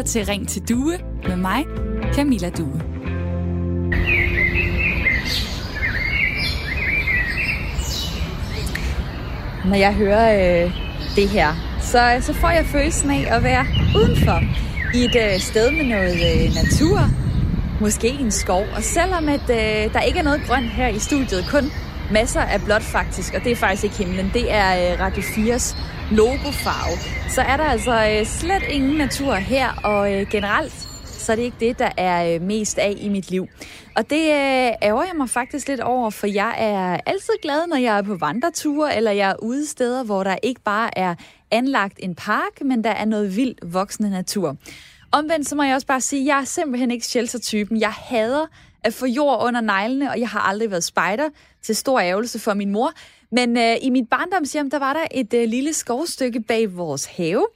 lytter til Ring til Due med mig, Camilla Due. Når jeg hører øh, det her, så, så får jeg følelsen af at være udenfor i et øh, sted med noget øh, natur, måske en skov. Og selvom at, øh, der ikke er noget grønt her i studiet, kun masser af blåt faktisk, og det er faktisk ikke himlen, det er øh, Radio 4's logofarve, så er der altså øh, slet ingen natur her, og øh, generelt så er det ikke det, der er øh, mest af i mit liv. Og det øh, ærger jeg mig faktisk lidt over, for jeg er altid glad, når jeg er på vandreture, eller jeg er ude steder, hvor der ikke bare er anlagt en park, men der er noget vildt voksende natur. Omvendt så må jeg også bare sige, at jeg er simpelthen ikke shelter-typen. Jeg hader at få jord under neglene, og jeg har aldrig været spejder til stor ærgelse for min mor. Men øh, i mit barndomshjem, der var der et øh, lille skovstykke bag vores have,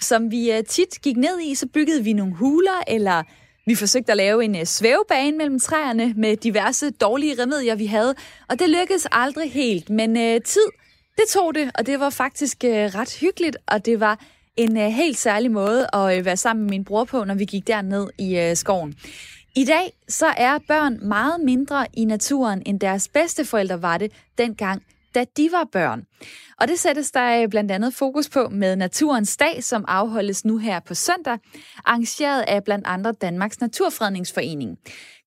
som vi øh, tit gik ned i. Så byggede vi nogle huler, eller vi forsøgte at lave en øh, svævebane mellem træerne med diverse dårlige remedier, vi havde. Og det lykkedes aldrig helt, men øh, tid, det tog det, og det var faktisk øh, ret hyggeligt, og det var en øh, helt særlig måde at øh, være sammen med min bror på, når vi gik derned i øh, skoven. I dag så er børn meget mindre i naturen, end deres bedsteforældre var det dengang, da de var børn. Og det sættes der øh, blandt andet fokus på med Naturens Dag, som afholdes nu her på søndag, arrangeret af blandt andre Danmarks Naturfredningsforening.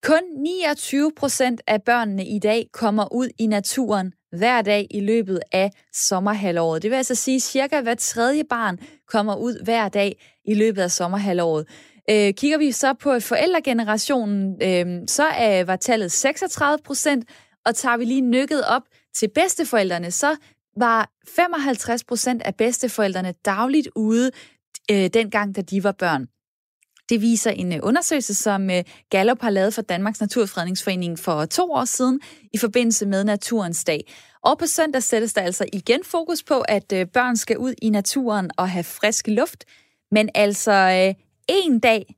Kun 29 procent af børnene i dag kommer ud i naturen hver dag i løbet af sommerhalvåret. Det vil altså sige, at cirka hver tredje barn kommer ud hver dag i løbet af sommerhalvåret. Øh, kigger vi så på forældregenerationen, øh, så er, var tallet 36 procent, og tager vi lige nykket op til bedsteforældrene, så var 55 procent af bedsteforældrene dagligt ude øh, dengang, da de var børn. Det viser en øh, undersøgelse, som øh, Gallup har lavet for Danmarks Naturfredningsforening for to år siden i forbindelse med Naturens Dag. Og på søndag sættes der altså igen fokus på, at øh, børn skal ud i naturen og have frisk luft. Men altså en dag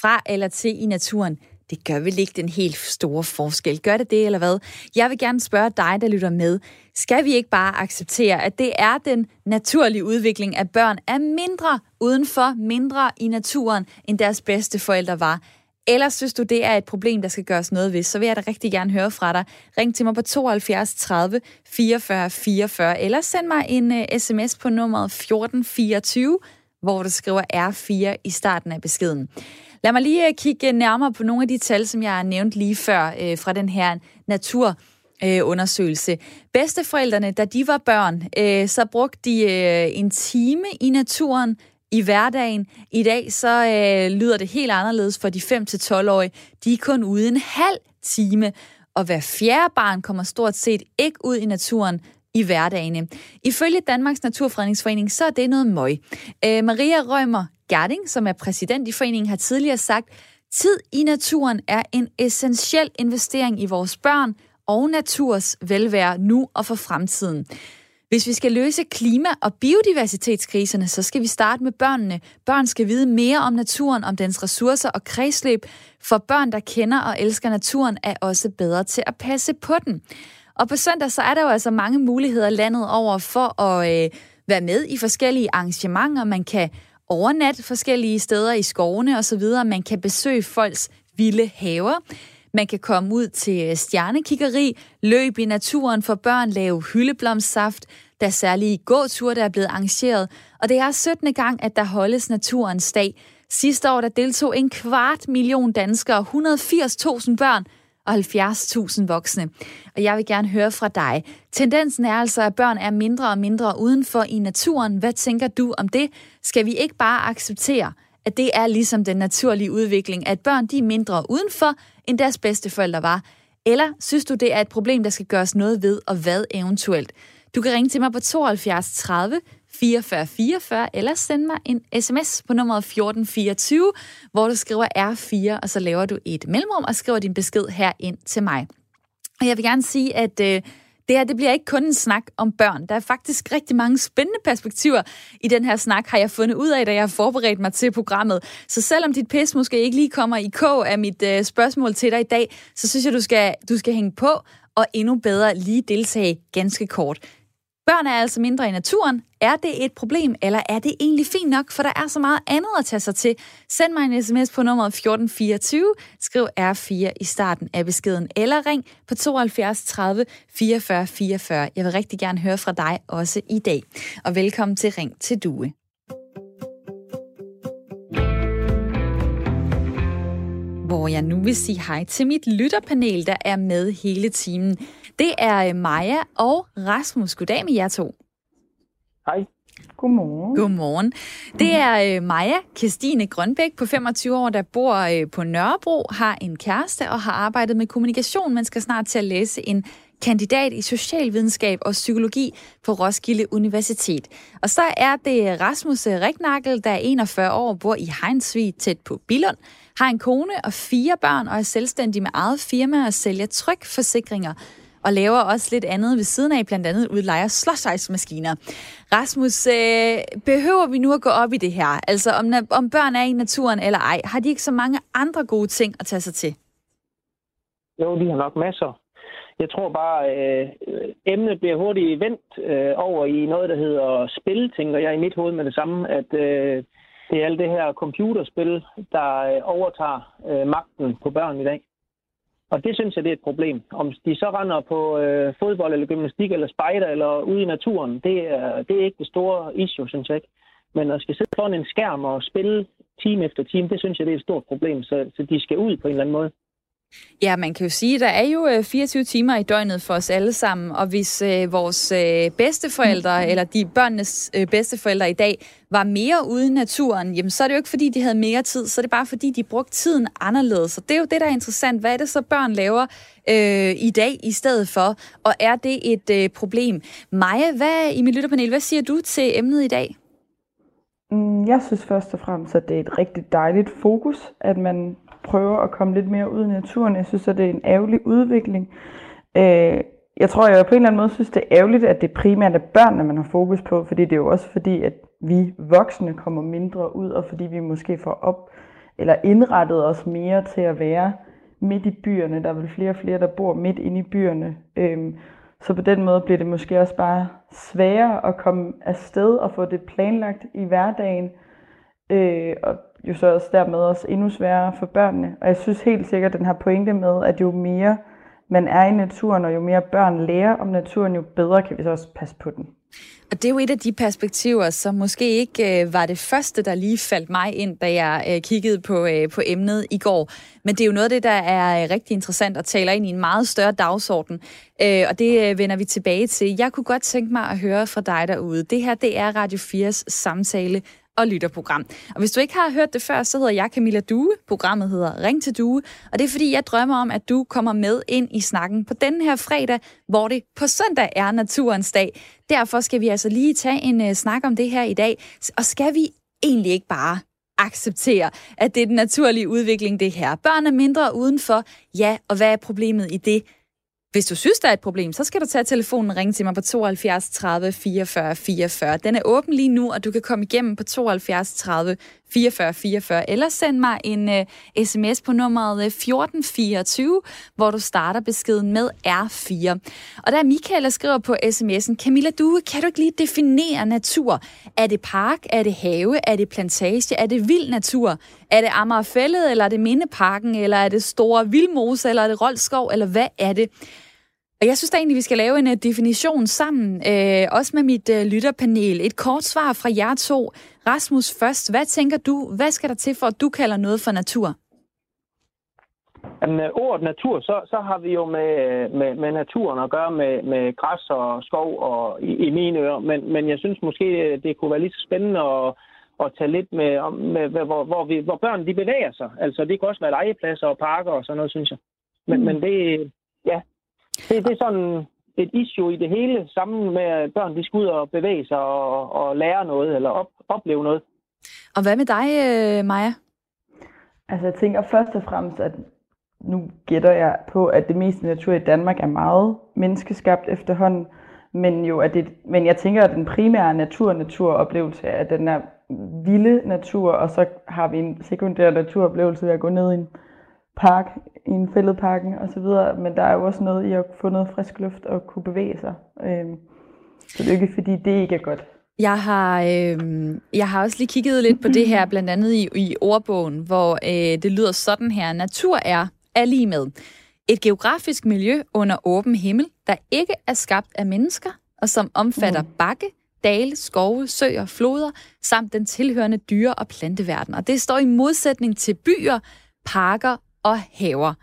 fra eller til i naturen, det gør vel ikke den helt store forskel. Gør det det, eller hvad? Jeg vil gerne spørge dig, der lytter med. Skal vi ikke bare acceptere, at det er den naturlige udvikling, at børn er mindre udenfor, mindre i naturen, end deres bedste forældre var? Eller synes du, det er et problem, der skal gøres noget ved, så vil jeg da rigtig gerne høre fra dig. Ring til mig på 72 30 44 44, eller send mig en øh, uh, sms på nummeret 1424, hvor du skriver R4 i starten af beskeden. Lad mig lige øh, kigge nærmere på nogle af de tal, som jeg har nævnt lige før øh, fra den her natur øh, undersøgelse. Bedsteforældrene, da de var børn, øh, så brugte de øh, en time i naturen i hverdagen. I dag så øh, lyder det helt anderledes for de 5-12-årige. De er kun ude en halv time, og hver fjerde barn kommer stort set ikke ud i naturen i hverdagen. Ifølge Danmarks Naturfredningsforening, så er det noget møg. Øh, Maria Rømer Gerding, som er præsident i foreningen, har tidligere sagt, tid i naturen er en essentiel investering i vores børn og naturs velvære nu og for fremtiden. Hvis vi skal løse klima- og biodiversitetskriserne, så skal vi starte med børnene. Børn skal vide mere om naturen, om dens ressourcer og kredsløb, for børn, der kender og elsker naturen, er også bedre til at passe på den. Og på søndag, så er der jo altså mange muligheder landet over for at øh, være med i forskellige arrangementer. Man kan overnatte forskellige steder i skovene osv. Man kan besøge folks vilde haver. Man kan komme ud til øh, stjernekiggeri, løb i naturen for børn, lave hyldeblomstsaft. Der er særlige gåture, der er blevet arrangeret. Og det er 17. gang, at der holdes Naturens Dag. Sidste år der deltog en kvart million danskere, 180.000 børn og 70.000 voksne. Og jeg vil gerne høre fra dig. Tendensen er altså, at børn er mindre og mindre udenfor i naturen. Hvad tænker du om det? Skal vi ikke bare acceptere, at det er ligesom den naturlige udvikling, at børn de er mindre udenfor, end deres bedsteforældre var? Eller synes du, det er et problem, der skal gøres noget ved, og hvad eventuelt? Du kan ringe til mig på 72 30 44 44, eller send mig en sms på nummeret 1424, hvor du skriver R4, og så laver du et mellemrum og skriver din besked her ind til mig. Og jeg vil gerne sige, at øh, det her det bliver ikke kun en snak om børn. Der er faktisk rigtig mange spændende perspektiver i den her snak, har jeg fundet ud af, da jeg har forberedt mig til programmet. Så selvom dit pis måske ikke lige kommer i kog af mit øh, spørgsmål til dig i dag, så synes jeg, du skal, du skal hænge på og endnu bedre lige deltage ganske kort. Børn er altså mindre i naturen. Er det et problem, eller er det egentlig fint nok, for der er så meget andet at tage sig til? Send mig en sms på nummeret 1424, skriv R4 i starten af beskeden, eller ring på 72 30 44 44. Jeg vil rigtig gerne høre fra dig også i dag. Og velkommen til Ring til Due. Hvor jeg nu vil sige hej til mit lytterpanel, der er med hele timen. Det er øh, Maja og Rasmus. Goddag med jer to. Hej. Godmorgen. Godmorgen. Det er øh, Maja Kirstine Grønbæk på 25 år, der bor øh, på Nørrebro, har en kæreste og har arbejdet med kommunikation, men skal snart til at læse en kandidat i socialvidenskab og psykologi på Roskilde Universitet. Og så er det Rasmus Riknakkel, der er 41 år, bor i Heinsvig tæt på Billund, har en kone og fire børn og er selvstændig med eget firma og sælger trykforsikringer og laver også lidt andet ved siden af, blandt andet udlejer slåsejsmaskiner. Rasmus, øh, behøver vi nu at gå op i det her? Altså om, om børn er i naturen eller ej, har de ikke så mange andre gode ting at tage sig til? Jo, de har nok masser. Jeg tror bare, øh, emnet bliver hurtigt vendt øh, over i noget, der hedder spil, tænker jeg i mit hoved med det samme, at øh, det er alt det her computerspil, der øh, overtager øh, magten på børn i dag. Og det synes jeg, det er et problem. Om de så render på øh, fodbold eller gymnastik eller spejder eller ude i naturen, det er, det er ikke det store issue, synes jeg ikke. Men at skal sidde foran en skærm og spille time efter time, det synes jeg, det er et stort problem. Så, så de skal ud på en eller anden måde. Ja, man kan jo sige, at der er jo 24 øh, timer i døgnet for os alle sammen, og hvis øh, vores øh, bedsteforældre, mm. eller de børnenes øh, bedsteforældre i dag, var mere ude i naturen, jamen så er det jo ikke, fordi de havde mere tid, så er det bare, fordi de brugte tiden anderledes. Så det er jo det, der er interessant. Hvad er det så, børn laver øh, i dag i stedet for? Og er det et øh, problem? Maja, hvad, i mit lytterpanel, hvad siger du til emnet i dag? Mm, jeg synes først og fremmest, at det er et rigtig dejligt fokus, at man prøver at komme lidt mere ud i naturen. Jeg synes, at det er en ærgerlig udvikling. Øh, jeg tror, jeg på en eller anden måde synes, det er ærgerligt, at det primært er børnene, man har fokus på, fordi det er jo også fordi, at vi voksne kommer mindre ud, og fordi vi måske får op eller indrettet os mere til at være midt i byerne. Der er vel flere og flere, der bor midt inde i byerne. Øhm, så på den måde bliver det måske også bare sværere at komme afsted og få det planlagt i hverdagen. Øh, og jo så også dermed også endnu sværere for børnene. Og jeg synes helt sikkert, at den her pointe med, at jo mere man er i naturen, og jo mere børn lærer om naturen, jo bedre kan vi så også passe på den. Og det er jo et af de perspektiver, som måske ikke øh, var det første, der lige faldt mig ind, da jeg øh, kiggede på, øh, på emnet i går. Men det er jo noget af det, der er øh, rigtig interessant og taler ind i en meget større dagsorden. Øh, og det øh, vender vi tilbage til. Jeg kunne godt tænke mig at høre fra dig derude. Det her, det er Radio 4's samtale og lytterprogram. Og hvis du ikke har hørt det før, så hedder jeg Camilla Due. Programmet hedder Ring til Due. Og det er fordi, jeg drømmer om, at du kommer med ind i snakken på denne her fredag, hvor det på søndag er naturens dag. Derfor skal vi altså lige tage en uh, snak om det her i dag. Og skal vi egentlig ikke bare acceptere, at det er den naturlige udvikling, det her. Børn er mindre udenfor. Ja, og hvad er problemet i det? Hvis du synes, der er et problem, så skal du tage telefonen og ringe til mig på 72 30 44 44. Den er åben lige nu, og du kan komme igennem på 72 30 44 44, eller send mig en øh, uh, sms på nummeret øh, 1424, hvor du starter beskeden med R4. Og der er Michael, der skriver på sms'en, Camilla, du kan du ikke lige definere natur? Er det park? Er det have? Er det plantage? Er det vild natur? Er det Amagerfællet, eller er det Mindeparken, eller er det Store Vildmose, eller er det Roldskov, eller hvad er det? Og jeg synes da egentlig, vi skal lave en uh, definition sammen, øh, også med mit uh, lytterpanel. Et kort svar fra jer to. Rasmus først, hvad tænker du, hvad skal der til for, at du kalder noget for natur? Jamen, ordet natur, så, så har vi jo med, med, med naturen at gøre med, med græs og skov og i, i mine ører. Men, men jeg synes måske, det kunne være lige så spændende at, at tage lidt med, med hvor, hvor, vi, hvor børn de bevæger sig. Altså, det kan også være legepladser og parker og sådan noget, synes jeg. Men, mm. men det, ja, det, det er sådan et issue i det hele, sammen med at børn de skal ud og bevæge sig og, og lære noget, eller op, opleve noget. Og hvad med dig, øh, Maja? Altså jeg tænker først og fremmest, at nu gætter jeg på, at det meste natur i Danmark er meget menneskeskabt efterhånden, men, jo, at det, men jeg tænker, at den primære natur-naturoplevelse er den der vilde natur, og så har vi en sekundær naturoplevelse ved at gå ned i en park, i en fældeparken og så videre, men der er jo også noget i at få noget frisk luft og kunne bevæge sig. Øhm, Så det er ikke, fordi det ikke er godt. Jeg har, øh, jeg har også lige kigget lidt på det her, blandt andet i, i ordbogen, hvor øh, det lyder sådan her. Natur er, er lige med. Et geografisk miljø under åben himmel, der ikke er skabt af mennesker, og som omfatter mm. bakke, dale, skove, søer, floder, samt den tilhørende dyre- og planteverden. Og det står i modsætning til byer, parker og haver.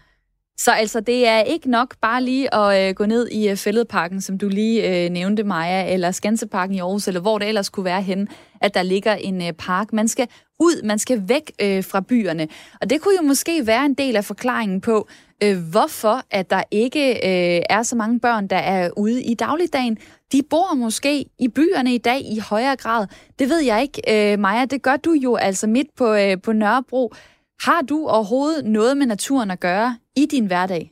Så altså, det er ikke nok bare lige at øh, gå ned i øh, Fælledparken, som du lige øh, nævnte, Maja, eller Skanseparken i Aarhus, eller hvor det ellers kunne være henne, at der ligger en øh, park. Man skal ud, man skal væk øh, fra byerne. Og det kunne jo måske være en del af forklaringen på, øh, hvorfor at der ikke øh, er så mange børn, der er ude i dagligdagen. De bor måske i byerne i dag i højere grad. Det ved jeg ikke, øh, Maja. Det gør du jo altså midt på, øh, på Nørrebro. Har du overhovedet noget med naturen at gøre i din hverdag?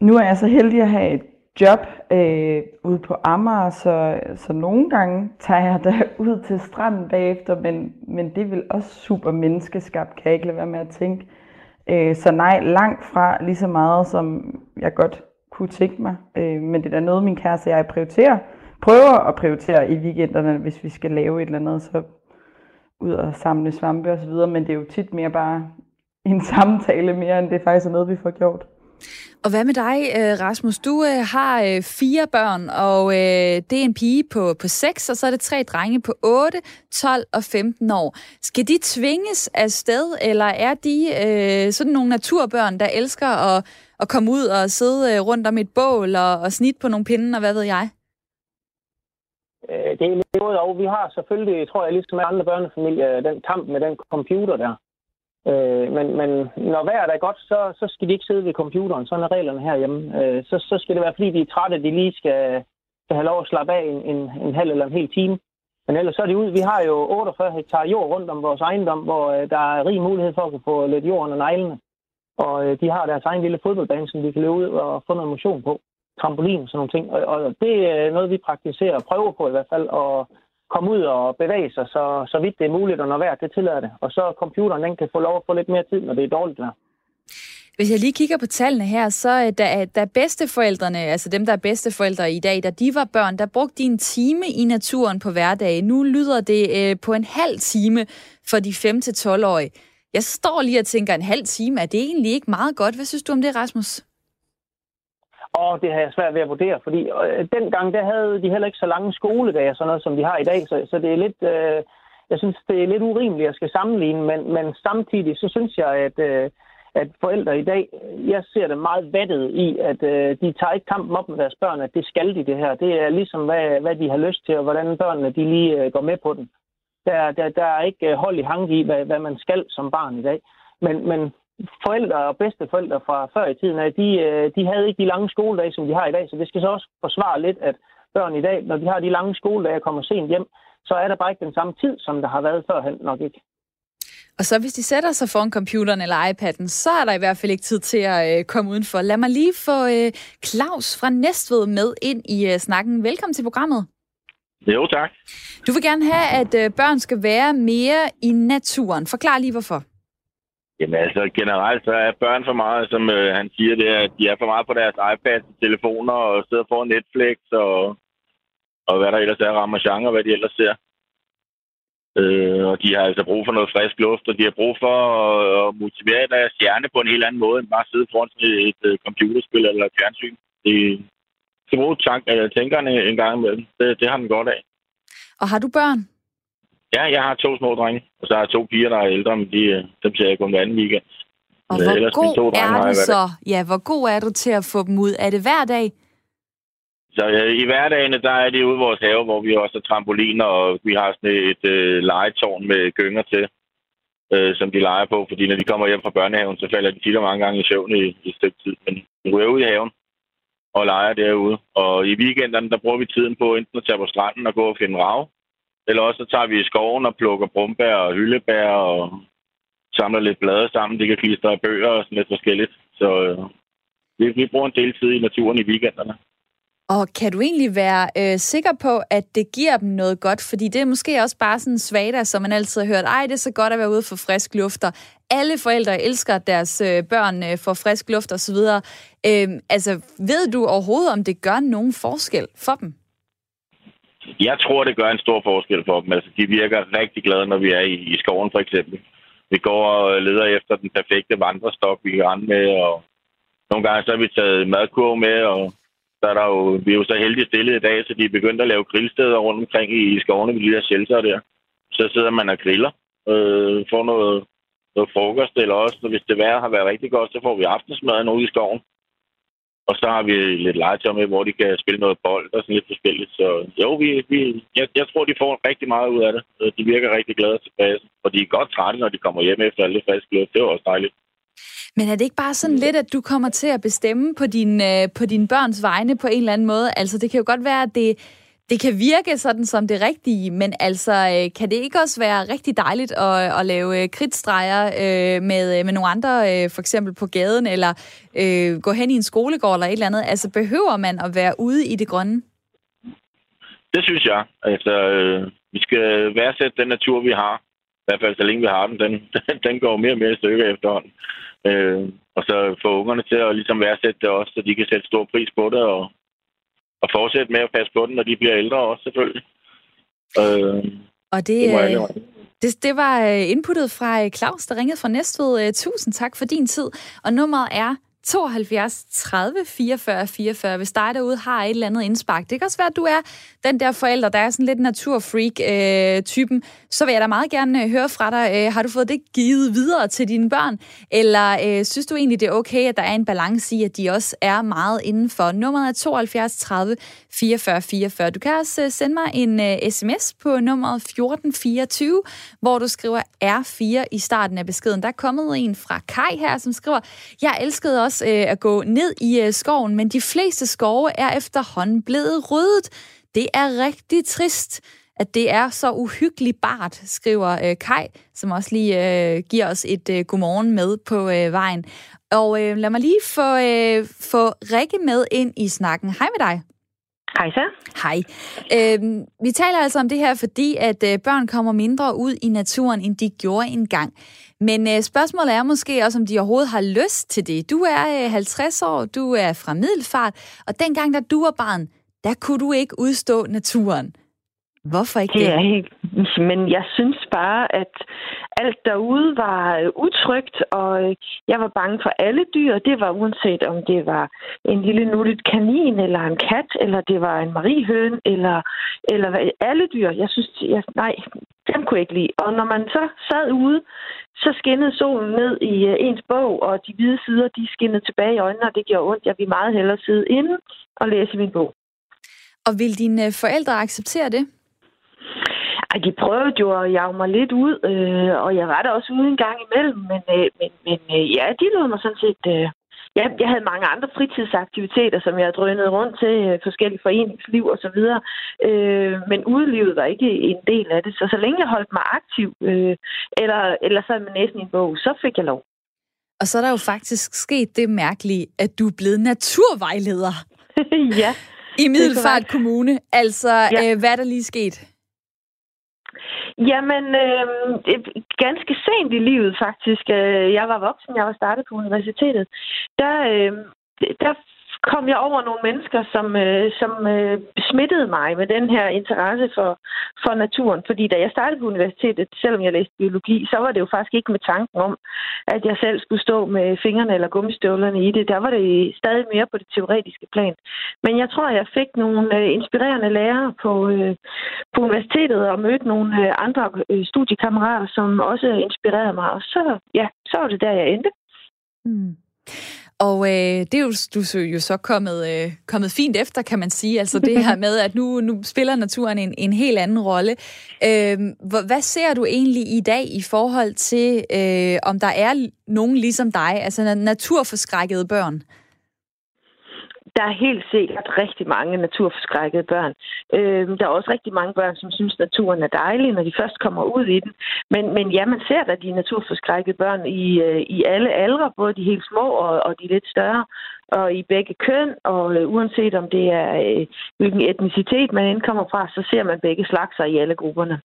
Nu er jeg så heldig at have et job øh, ude på Amager, så, så nogle gange tager jeg da ud til stranden bagefter, men, men det vil også super menneskeskabt, kan jeg ikke lade være med at tænke. Øh, så nej, langt fra lige så meget, som jeg godt kunne tænke mig. Øh, men det er da noget, min kæreste og jeg prioriterer. Prøver at prioritere i weekenderne, hvis vi skal lave et eller andet, så ud og samle svampe osv., men det er jo tit mere bare en samtale mere, end det faktisk er noget, vi får gjort. Og hvad med dig, øh, Rasmus? Du øh, har øh, fire børn, og øh, det er en pige på, på 6, og så er det tre drenge på 8, 12 og 15 år. Skal de tvinges af sted, eller er de øh, sådan nogle naturbørn, der elsker at, at komme ud og sidde øh, rundt om et bål og, og snit på nogle pinde, og hvad ved jeg? Øh, det er noget, og vi har selvfølgelig, tror jeg, ligesom andre børnefamilier, den kamp med den computer der. Øh, men, men når vejret er godt, så, så skal de ikke sidde ved computeren. Sådan er reglerne herhjemme. Øh, så, så skal det være, fordi de er trætte, de lige skal, skal have lov at slappe af en, en, en halv eller en hel time. Men ellers så er det ud. Vi har jo 48 hektar jord rundt om vores ejendom, hvor øh, der er rig mulighed for at kunne få lidt jord under neglene. Og øh, de har deres egen lille fodboldbane, som de kan løbe ud og få noget motion på. Trampolin og sådan nogle ting. Og, og det er noget, vi praktiserer og prøver på i hvert fald. at komme ud og bevæge sig, så, så vidt det er muligt, og når vejret det tillader det. Og så computeren den kan få lov at få lidt mere tid, når det er dårligt vejr. Hvis jeg lige kigger på tallene her, så øh, da, da bedsteforældrene, altså dem, der er bedsteforældre i dag, da de var børn, der brugte de en time i naturen på hverdag. Nu lyder det øh, på en halv time for de 5-12-årige. Jeg står lige og tænker, en halv time, er det egentlig ikke meget godt? Hvad synes du om det, Rasmus? Og det har jeg svært ved at vurdere, fordi øh, dengang der havde de heller ikke så lange skoledage, sådan noget, som de har i dag, så, så det er lidt, øh, jeg synes, det er lidt urimeligt at skal sammenligne, men, men samtidig så synes jeg, at, øh, at forældre i dag, jeg ser det meget vattet i, at øh, de tager ikke kampen op med deres børn, at det skal de det her. Det er ligesom, hvad, hvad de har lyst til, og hvordan børnene de lige øh, går med på den. Der, der, der er ikke øh, hold i hang i, hvad, hvad man skal som barn i dag. Men, men forældre og bedsteforældre fra før i tiden, de, øh, de havde ikke de lange skoledage, som de har i dag. Så det skal så også forsvare lidt, at børn i dag, når de har de lange skoledage og kommer sent hjem, så er der bare ikke den samme tid, som der har været førhen nok ikke. Og så hvis de sætter sig foran computeren eller iPad'en, så er der i hvert fald ikke tid til at øh, komme udenfor. Lad mig lige få øh, Claus fra Næstved med ind i øh, snakken. Velkommen til programmet. Jo, tak. Du vil gerne have, at øh, børn skal være mere i naturen. Forklar lige hvorfor. Jamen altså, generelt så er børn for meget, som øh, han siger, det at de er for meget på deres iPads og telefoner og sidder foran Netflix og, og hvad der ellers er, Ramachan og hvad de ellers ser. Øh, og de har altså brug for noget frisk luft, og de har brug for at, at motivere deres hjerne på en helt anden måde, end bare at sidde foran et, et, et computerspil eller et fjernsyn. Det skal bruge tank, eller tænkerne en gang imellem. Det, det har den godt af. Og har du børn? Ja, jeg har to små drenge, og så har jeg to piger, der er ældre, men de, øh, dem ser jeg kun hver anden weekend. Og men hvor ellers, god to drenge, er du så? Ja, hvor god er du til at få dem ud? Er det hver dag? Så ja, i hverdagen, der er det ude i vores have, hvor vi også har trampoliner, og vi har sådan et øh, legetårn med gynger til, øh, som de leger på. Fordi når de kommer hjem fra børnehaven, så falder de tit og mange gange i søvn i, i et stykke tid. Men vi er ude i haven og leger derude. Og i weekenderne, der bruger vi tiden på enten at tage på stranden og gå og finde rav, eller også så tager vi i skoven og plukker brumbær og hyldebær og samler lidt blade sammen. De kan klistre bøger og sådan lidt forskelligt. Så øh, vi, vi bruger en del tid i naturen i weekenderne. Og kan du egentlig være øh, sikker på, at det giver dem noget godt? Fordi det er måske også bare sådan en svada, som man altid har hørt. Ej, det er så godt at være ude for frisk luft. Og alle forældre elsker, at deres øh, børn øh, får frisk luft osv. Øh, altså, ved du overhovedet, om det gør nogen forskel for dem? Jeg tror, det gør en stor forskel for dem. Altså, de virker rigtig glade, når vi er i, i skoven, for eksempel. Vi går og leder efter den perfekte vandrestok, vi kan rende med, og nogle gange så har vi taget madkurve med, og så er der jo, vi er jo så heldige stillet i dag, så de er begyndt at lave grillsteder rundt omkring i, i skovene ved de der shelter der. Så sidder man og griller, øh, får noget, noget frokost, eller også, hvis det vejr har været rigtig godt, så får vi aftensmaden ude i skoven. Og så har vi lidt legetøj med, hvor de kan spille noget bold og sådan lidt forskelligt. Så jo, vi, vi, jeg, jeg tror, de får rigtig meget ud af det. Øh, de virker rigtig glade tilbage. Og de er godt trætte, når de kommer hjem efter alle det friske luft. Det var også dejligt. Men er det ikke bare sådan lidt, at du kommer til at bestemme på, din, øh, på dine børns vegne på en eller anden måde? Altså, det kan jo godt være, at det, det kan virke sådan som det rigtige, men altså, øh, kan det ikke også være rigtig dejligt at, at lave øh, kridtstreger øh, med, øh, med nogle andre, øh, for eksempel på gaden, eller øh, gå hen i en skolegård eller et eller andet? Altså, behøver man at være ude i det grønne? Det synes jeg. Altså, øh, vi skal værdsætte den natur, vi har. I hvert fald, så længe vi har den. Den, den går mere og mere i stykker efterhånden. Øh, og så få ungerne til at ligesom værdsætte det også, så de kan sætte stor pris på det, og, og fortsætte med at passe på den, når de bliver ældre også, selvfølgelig. Øh, og det, det, det, det var øh, inputtet fra øh, Claus, der ringede fra Næstved. Øh, tusind tak for din tid. Og nummeret er 72 30 44 44, hvis dig derude har et eller andet indspark. Det kan også være, at du er den der forælder, der er sådan lidt naturfreak-typen. Øh, så vil jeg da meget gerne øh, høre fra dig. Øh, har du fået det givet videre til dine børn? Eller øh, synes du egentlig, det er okay, at der er en balance i, at de også er meget indenfor? Nummeret er 72 30 44 44. Du kan også øh, sende mig en øh, sms på nummeret 1424, hvor du skriver R4 i starten af beskeden. Der er kommet en fra Kai her, som skriver, jeg elskede også øh, at gå ned i øh, skoven, men de fleste skove er efterhånden blevet ryddet. Det er rigtig trist at det er så uhyggeligt bart, skriver øh, Kai, som også lige øh, giver os et øh, godmorgen med på øh, vejen. Og øh, lad mig lige få, øh, få Rikke med ind i snakken. Hej med dig. Hej så. Hej. Øh, vi taler altså om det her, fordi at øh, børn kommer mindre ud i naturen, end de gjorde engang. Men øh, spørgsmålet er måske også, om de overhovedet har lyst til det. Du er øh, 50 år, du er fra Middelfart, og dengang, da du var barn, der kunne du ikke udstå naturen. Hvorfor ikke det? det? Er helt, men jeg synes bare, at alt derude var øh, utrygt, og øh, jeg var bange for alle dyr. Det var uanset om det var en lille nuttet kanin, eller en kat, eller det var en mariehøn, eller, eller alle dyr. Jeg synes, jeg, nej, dem kunne jeg ikke lide. Og når man så sad ude, så skinnede solen ned i øh, ens bog, og de hvide sider, de skinnede tilbage i øjnene, og det gjorde ondt. Jeg ville meget hellere sidde inde og læse min bog. Og vil dine forældre acceptere det? Ej, de prøvede jo at jage mig lidt ud, øh, og jeg var der også ude en gang imellem, men, øh, men, men øh, ja, de lod mig sådan set... Øh, ja, jeg havde mange andre fritidsaktiviteter, som jeg drønede rundt til, øh, forskellige foreningsliv og så videre, øh, men udelivet var ikke en del af det. Så så længe jeg holdt mig aktiv, øh, eller, eller sad med næsen i en bog, så fik jeg lov. Og så er der jo faktisk sket det mærkelige, at du er blevet naturvejleder. ja. I Middelfart Kommune. Altså, ja. øh, hvad er der lige sket? Jamen, øh, ganske sent i livet faktisk. Øh, jeg var voksen, jeg var startet på universitetet. Der, øh, der kom jeg over nogle mennesker, som, øh, som øh, smittede mig med den her interesse for, for naturen. Fordi da jeg startede på universitetet, selvom jeg læste biologi, så var det jo faktisk ikke med tanken om, at jeg selv skulle stå med fingrene eller gummistøvlerne i det. Der var det stadig mere på det teoretiske plan. Men jeg tror, jeg fik nogle øh, inspirerende lærere på, øh, på universitetet og mødte nogle øh, andre øh, studiekammerater, som også inspirerede mig. Og så, ja, så var det der, jeg endte. Mm. Og øh, det er jo, du er jo så kommet, øh, kommet fint efter, kan man sige. Altså det her med, at nu, nu spiller naturen en, en helt anden rolle. Øh, hvad ser du egentlig i dag i forhold til, øh, om der er nogen ligesom dig, altså naturforskrækkede børn? Der er helt sikkert rigtig mange naturforskrækkede børn. Øh, der er også rigtig mange børn, som synes, naturen er dejlig, når de først kommer ud i den. Men, men ja, man ser da de naturforskrækkede børn i, øh, i alle aldre, både de helt små og, og de lidt større, og i begge køn, og øh, uanset om det er øh, hvilken etnicitet man indkommer fra, så ser man begge slagser i alle grupperne.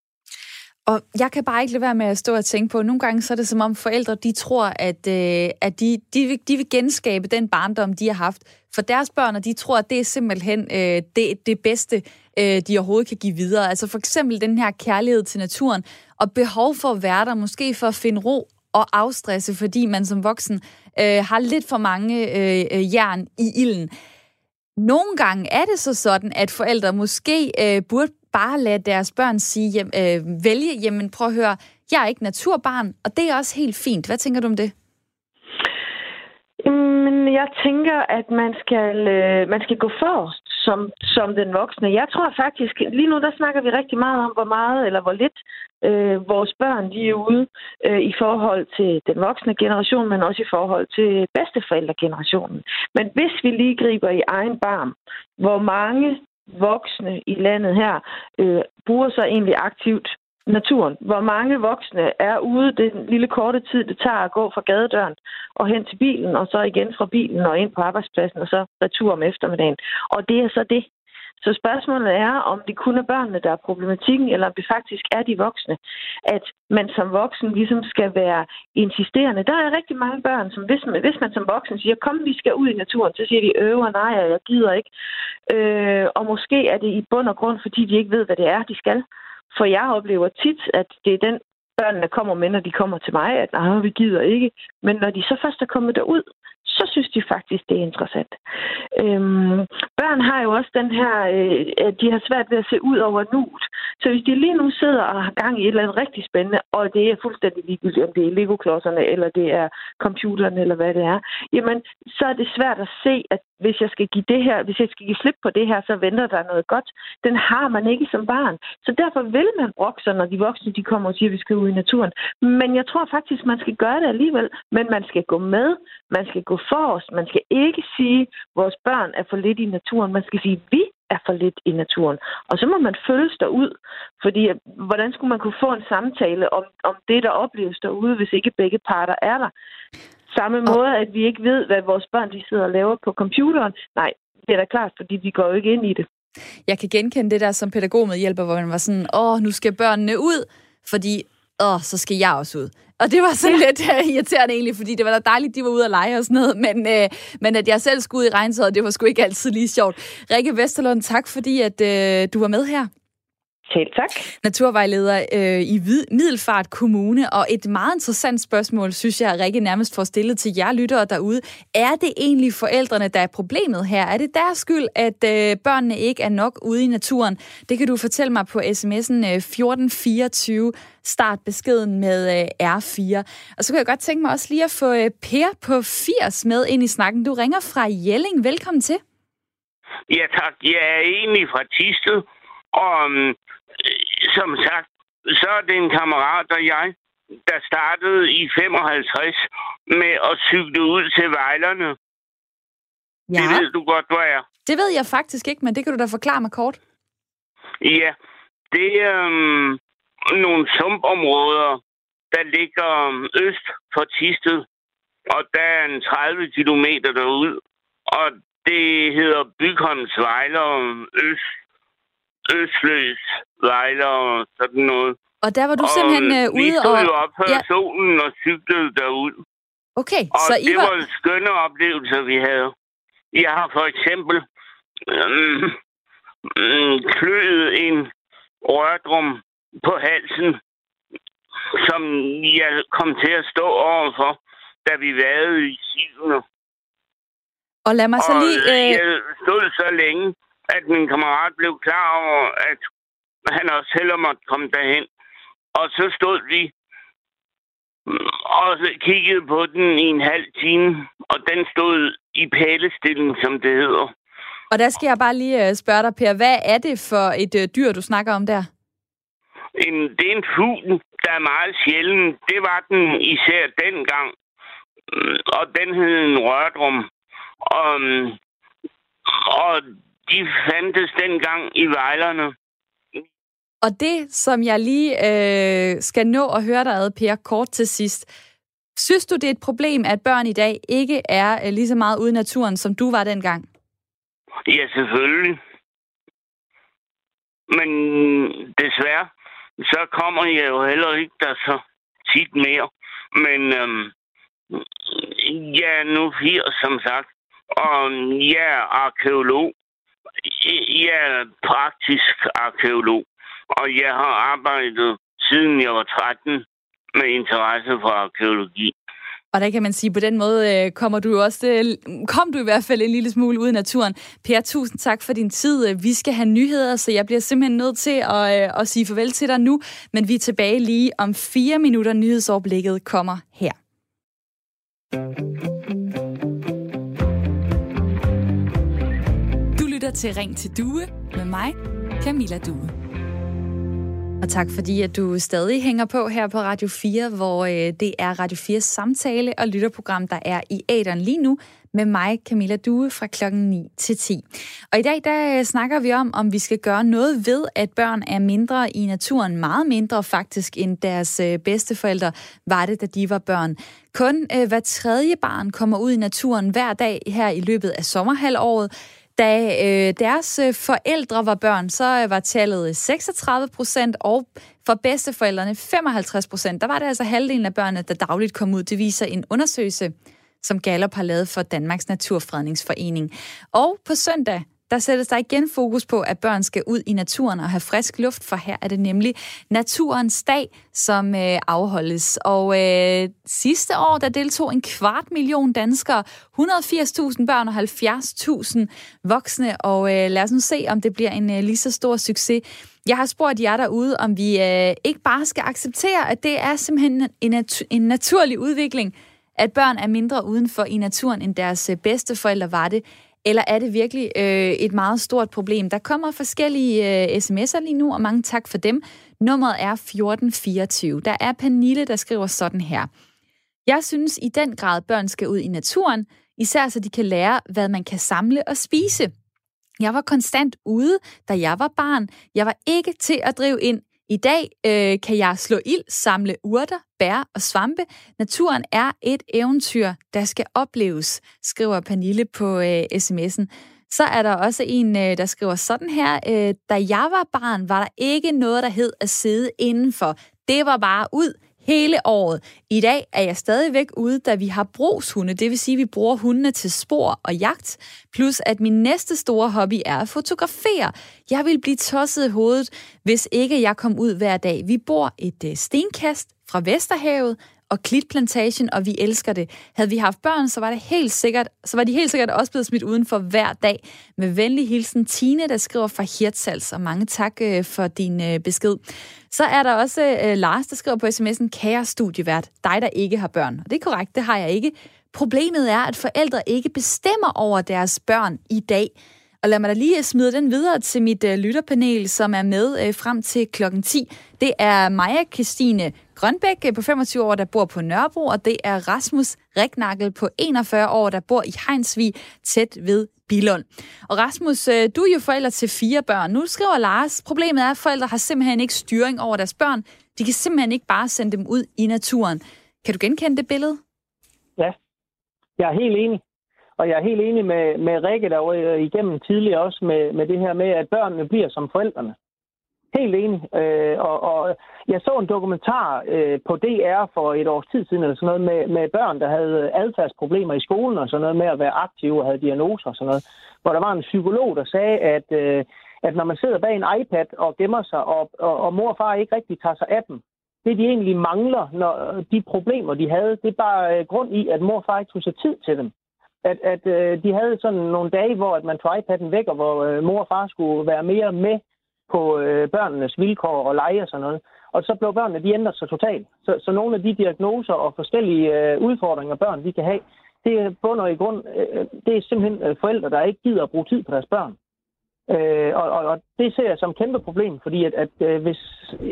Og jeg kan bare ikke lade være med at stå og tænke på, at nogle gange så er det som om forældre, de tror, at, øh, at de, de, vil, de vil genskabe den barndom, de har haft for deres børn, og de tror, at det er simpelthen øh, det, det bedste, øh, de overhovedet kan give videre. Altså for eksempel den her kærlighed til naturen, og behov for at være der, måske for at finde ro og afstresse, fordi man som voksen øh, har lidt for mange øh, øh jern i ilden. Nogle gange er det så sådan, at forældre måske øh, burde bare lade deres børn sige, hjem, øh, vælge, jamen prøv at høre, jeg er ikke naturbarn, og det er også helt fint. Hvad tænker du om det? Men jeg tænker, at man skal, øh, man skal gå forrest som, som den voksne. Jeg tror faktisk, lige nu der snakker vi rigtig meget om, hvor meget eller hvor lidt øh, vores børn de er ude øh, i forhold til den voksne generation, men også i forhold til bedsteforældregenerationen. Men hvis vi lige griber i egen barm, hvor mange voksne i landet her øh, bruger sig egentlig aktivt naturen. Hvor mange voksne er ude den lille korte tid, det tager at gå fra gadedøren og hen til bilen, og så igen fra bilen og ind på arbejdspladsen, og så retur om eftermiddagen. Og det er så det. Så spørgsmålet er, om det kun er børnene, der er problematikken, eller om det faktisk er de voksne. At man som voksen ligesom skal være insisterende. Der er rigtig mange børn, som hvis man, hvis man som voksen siger, kom, vi skal ud i naturen, så siger de, øver, nej, jeg gider ikke. Øh, og måske er det i bund og grund, fordi de ikke ved, hvad det er, de skal. For jeg oplever tit, at det er den børnene kommer med, når de kommer til mig, at nej, vi gider ikke. Men når de så først er kommet derud, så synes de faktisk, det er interessant. Øhm, børn har jo også den her, øh, at de har svært ved at se ud over nuet. Så hvis de lige nu sidder og har gang i et eller andet rigtig spændende, og det er fuldstændig ligegyldigt, om det er Lego-klodserne, eller det er computeren, eller hvad det er, jamen, så er det svært at se, at hvis jeg skal give det her, hvis jeg skal give slip på det her, så venter der noget godt. Den har man ikke som barn. Så derfor vil man brokke sig, når de voksne de kommer og siger, at vi skal ud i naturen. Men jeg tror faktisk, man skal gøre det alligevel. Men man skal gå med, man skal gå forrest, man skal ikke sige, at vores børn er for lidt i naturen. Man skal sige, at vi er for lidt i naturen. Og så må man følges derud. Fordi hvordan skulle man kunne få en samtale om, om det, der opleves derude, hvis ikke begge parter er der? Samme måde, at vi ikke ved, hvad vores børn de sidder og laver på computeren. Nej, det er da klart, fordi vi går jo ikke ind i det. Jeg kan genkende det der som pædagogmedhjælper, hvor man var sådan, åh, nu skal børnene ud, fordi, åh, så skal jeg også ud. Og det var sådan ja. lidt uh, irriterende egentlig, fordi det var da dejligt, de var ude at lege og sådan noget, men, uh, men at jeg selv skulle ud i regntøjet, det var sgu ikke altid lige sjovt. Rikke Vesterlund, tak fordi at uh, du var med her. Selv tak. Naturvejleder øh, i Middelfart Kommune, og et meget interessant spørgsmål, synes jeg, Rikke nærmest får stillet til jer lyttere derude. Er det egentlig forældrene, der er problemet her? Er det deres skyld, at øh, børnene ikke er nok ude i naturen? Det kan du fortælle mig på sms'en øh, 1424. Start beskeden med øh, R4. Og så kan jeg godt tænke mig også lige at få øh, Per på 80 med ind i snakken. Du ringer fra Jelling. Velkommen til. Ja tak. Jeg er egentlig fra Tisted. Og um, som sagt, så er det en kammerat og jeg, der startede i 55 med at cykle ud til vejlerne. Ja. Det ved du godt, hvor er. Det ved jeg faktisk ikke, men det kan du da forklare mig kort. Ja, det er um, nogle sumpområder, der ligger øst for Tisted, og der er en 30 kilometer derud, og det hedder Bygholms Vejler øst Øsløs, Vejle og sådan noget. Og der var du og simpelthen uh, ude og... Vi stod jo op før ja. solen og cyklede derud. Okay, og så I det var... var skønne oplevelser, vi havde. Jeg har for eksempel øhm, kløet en rørdrum på halsen, som jeg kom til at stå overfor, da vi vade i Sivene. Og lad mig så lige... Øh... Jeg stod så længe, at min kammerat blev klar over, at han også heller måtte komme derhen. Og så stod vi og så kiggede på den i en halv time, og den stod i pælestilling, som det hedder. Og der skal jeg bare lige øh, spørge dig, Per, hvad er det for et uh, dyr, du snakker om der? En, det er en fugl, der er meget sjælden. Det var den især dengang. Og den hed en rørdrum. Og og de fandtes dengang i vejlerne. Og det, som jeg lige øh, skal nå at høre dig ad, Per, kort til sidst. Synes du, det er et problem, at børn i dag ikke er øh, lige så meget ude i naturen, som du var dengang? Ja, selvfølgelig. Men desværre, så kommer jeg jo heller ikke der så tit mere. Men øhm, jeg er nu 80, som sagt. Og jeg er arkeolog. Jeg er praktisk arkeolog. Og jeg har arbejdet siden jeg var 13 med interesse for arkeologi. Og der kan man sige, på den måde øh, kommer du også, øh, kom du i hvert fald en lille smule ud i naturen. Per, tusind tak for din tid. Øh, vi skal have nyheder, så jeg bliver simpelthen nødt til at, at sige farvel til dig nu. Men vi er tilbage lige om fire minutter. Nyhedsoverblikket kommer her. Lytter til Ring til Due med mig, Camilla Due. Og tak fordi, at du stadig hænger på her på Radio 4, hvor øh, det er Radio 4's samtale- og lytterprogram, der er i æderen lige nu, med mig, Camilla Due, fra klokken 9 til 10. Og i dag, der øh, snakker vi om, om vi skal gøre noget ved, at børn er mindre i naturen, meget mindre faktisk, end deres øh, bedsteforældre var det, da de var børn. Kun øh, hver tredje barn kommer ud i naturen hver dag her i løbet af sommerhalvåret. Da øh, deres øh, forældre var børn, så øh, var tallet øh, 36 procent, og for bedsteforældrene 55 procent. Der var det altså halvdelen af børnene, der dagligt kom ud. Det viser en undersøgelse, som Gallup har lavet for Danmarks Naturfredningsforening. Og på søndag, der sættes der igen fokus på, at børn skal ud i naturen og have frisk luft, for her er det nemlig Naturens Dag, som øh, afholdes. Og øh, sidste år, der deltog en kvart million danskere, 180.000 børn og 70.000 voksne, og øh, lad os nu se, om det bliver en øh, lige så stor succes. Jeg har spurgt jer derude, om vi øh, ikke bare skal acceptere, at det er simpelthen en, nat- en naturlig udvikling, at børn er mindre udenfor i naturen, end deres øh, bedste forældre var det, eller er det virkelig øh, et meget stort problem? Der kommer forskellige øh, sms'er lige nu, og mange tak for dem. Nummeret er 1424. Der er Pernille, der skriver sådan her. Jeg synes i den grad, børn skal ud i naturen, især så de kan lære, hvad man kan samle og spise. Jeg var konstant ude, da jeg var barn. Jeg var ikke til at drive ind. I dag øh, kan jeg slå ild, samle urter, bær og svampe. Naturen er et eventyr, der skal opleves, skriver Pernille på øh, sms'en. Så er der også en, øh, der skriver sådan her. Øh, da jeg var barn, var der ikke noget, der hed at sidde indenfor. Det var bare ud hele året. I dag er jeg stadigvæk ude, da vi har brugshunde. Det vil sige, at vi bruger hundene til spor og jagt. Plus at min næste store hobby er at fotografere. Jeg vil blive tosset i hovedet, hvis ikke jeg kom ud hver dag. Vi bor et øh, stenkast fra Vesterhavet, og klitplantagen, og vi elsker det. Havde vi haft børn, så var det helt sikkert, så var de helt sikkert også blevet smidt udenfor hver dag. Med venlig hilsen Tine, der skriver fra Hirtshals, og mange tak øh, for din øh, besked. Så er der også øh, Lars, der skriver på sms'en, kære studievært, dig der ikke har børn. Og det er korrekt, det har jeg ikke. Problemet er, at forældre ikke bestemmer over deres børn i dag. Og lad mig da lige smide den videre til mit øh, lytterpanel, som er med øh, frem til klokken 10. Det er Maja Christine Grønbæk øh, på 25 år, der bor på Nørrebro, og det er Rasmus Riknakkel på 41 år, der bor i Heinsvig, tæt ved Bilund. Og Rasmus, øh, du er jo forælder til fire børn. Nu skriver Lars, problemet er, at forældre har simpelthen ikke styring over deres børn. De kan simpelthen ikke bare sende dem ud i naturen. Kan du genkende det billede? Ja, jeg er helt enig. Og jeg er helt enig med, med Rikke, der var øh, igennem tidligere også med, med det her med, at børnene bliver som forældrene. Helt enig. Øh, og, og jeg så en dokumentar øh, på DR for et års tid siden, eller sådan noget, med, med børn, der havde øh, adfærdsproblemer i skolen, og sådan noget med at være aktive og havde diagnoser og sådan noget. Hvor der var en psykolog, der sagde, at, øh, at når man sidder bag en iPad og gemmer sig, og, og, og mor og far ikke rigtig tager sig af dem, det de egentlig mangler, når de problemer, de havde, det er bare øh, grund i, at mor og far ikke tog sig tid til dem at, at øh, de havde sådan nogle dage, hvor at man tog iPad'en væk, og hvor øh, mor og far skulle være mere med på øh, børnenes vilkår og lege og sådan noget. Og så blev børnene, de ændrede sig totalt. Så, så nogle af de diagnoser og forskellige øh, udfordringer, børn de kan have, det bunder i grund, øh, det er simpelthen øh, forældre, der ikke gider at bruge tid på deres børn. Øh, og, og, og det ser jeg som et kæmpe problem, fordi at, at øh, hvis,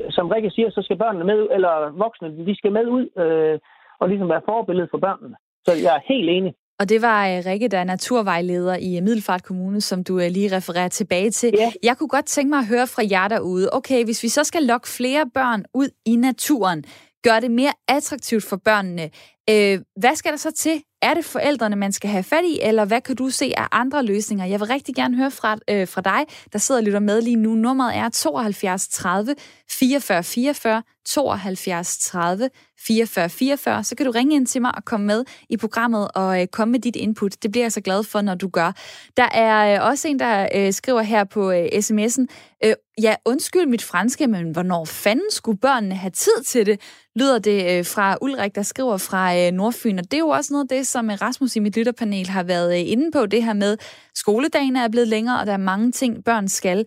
som Rikke siger, så skal børnene med, eller voksne, de skal med ud øh, og ligesom være forbillede for børnene. Så jeg er helt enig. Og det var øh, Rikke, der er naturvejleder i Middelfart Kommune, som du øh, lige refererer tilbage til. Ja. Jeg kunne godt tænke mig at høre fra jer derude. Okay, hvis vi så skal lokke flere børn ud i naturen, gør det mere attraktivt for børnene. Øh, hvad skal der så til? Er det forældrene, man skal have fat i, eller hvad kan du se af andre løsninger? Jeg vil rigtig gerne høre fra, øh, fra dig, der sidder og lytter med lige nu. Nummeret er 72 30 44 44, 72 30 44 44. Så kan du ringe ind til mig og komme med i programmet og øh, komme med dit input. Det bliver jeg så glad for, når du gør. Der er øh, også en, der øh, skriver her på øh, sms'en, øh, ja, undskyld mit franske, men hvornår fanden skulle børnene have tid til det? Lyder det øh, fra Ulrik, der skriver fra øh, Nordfyn. Og det er jo også noget af det, som øh, Rasmus i mit lytterpanel har været inde på, det her med, skoledagen er blevet længere, og der er mange ting, børn skal.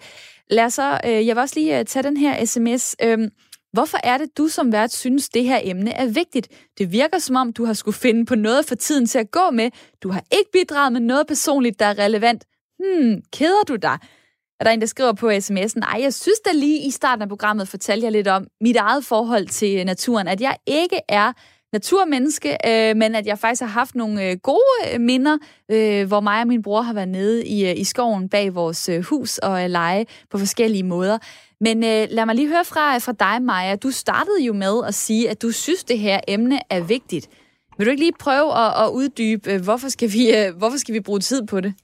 Lad os så, jeg vil også lige tage den her sms. Øhm, hvorfor er det, du som vært synes, det her emne er vigtigt? Det virker som om, du har skulle finde på noget for tiden til at gå med. Du har ikke bidraget med noget personligt, der er relevant. Hmm, keder du dig? Er der en, der skriver på sms'en, ej, jeg synes da lige i starten af programmet fortalte jeg lidt om mit eget forhold til øh, naturen, at jeg ikke er naturmenneske, øh, men at jeg faktisk har haft nogle øh, gode øh, minder, øh, hvor mig og min bror har været nede i, øh, i skoven bag vores øh, hus og øh, lege på forskellige måder. Men øh, lad mig lige høre fra, fra dig, Maja. Du startede jo med at sige, at du synes, det her emne er vigtigt. Vil du ikke lige prøve at, at uddybe, øh, hvorfor skal, vi, øh, hvorfor skal vi bruge tid på det?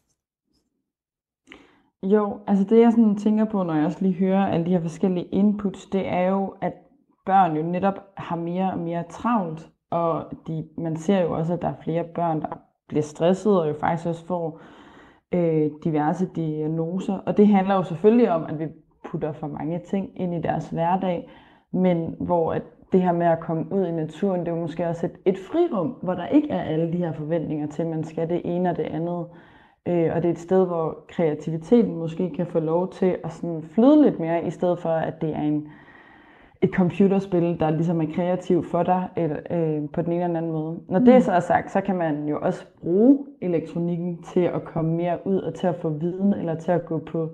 Jo, altså det jeg sådan tænker på, når jeg også lige hører alle de her forskellige inputs, det er jo, at børn jo netop har mere og mere travlt, og de, man ser jo også, at der er flere børn, der bliver stresset, og jo faktisk også får øh, diverse diagnoser. Og det handler jo selvfølgelig om, at vi putter for mange ting ind i deres hverdag, men hvor at det her med at komme ud i naturen, det er jo måske også et, et frirum, hvor der ikke er alle de her forventninger til, at man skal det ene og det andet. Øh, og det er et sted, hvor kreativiteten måske kan få lov til at sådan flyde lidt mere, i stedet for at det er en, et computerspil, der ligesom er kreativ for dig eller, øh, på den ene eller anden måde. Når det så er sagt, så kan man jo også bruge elektronikken til at komme mere ud og til at få viden, eller til at gå på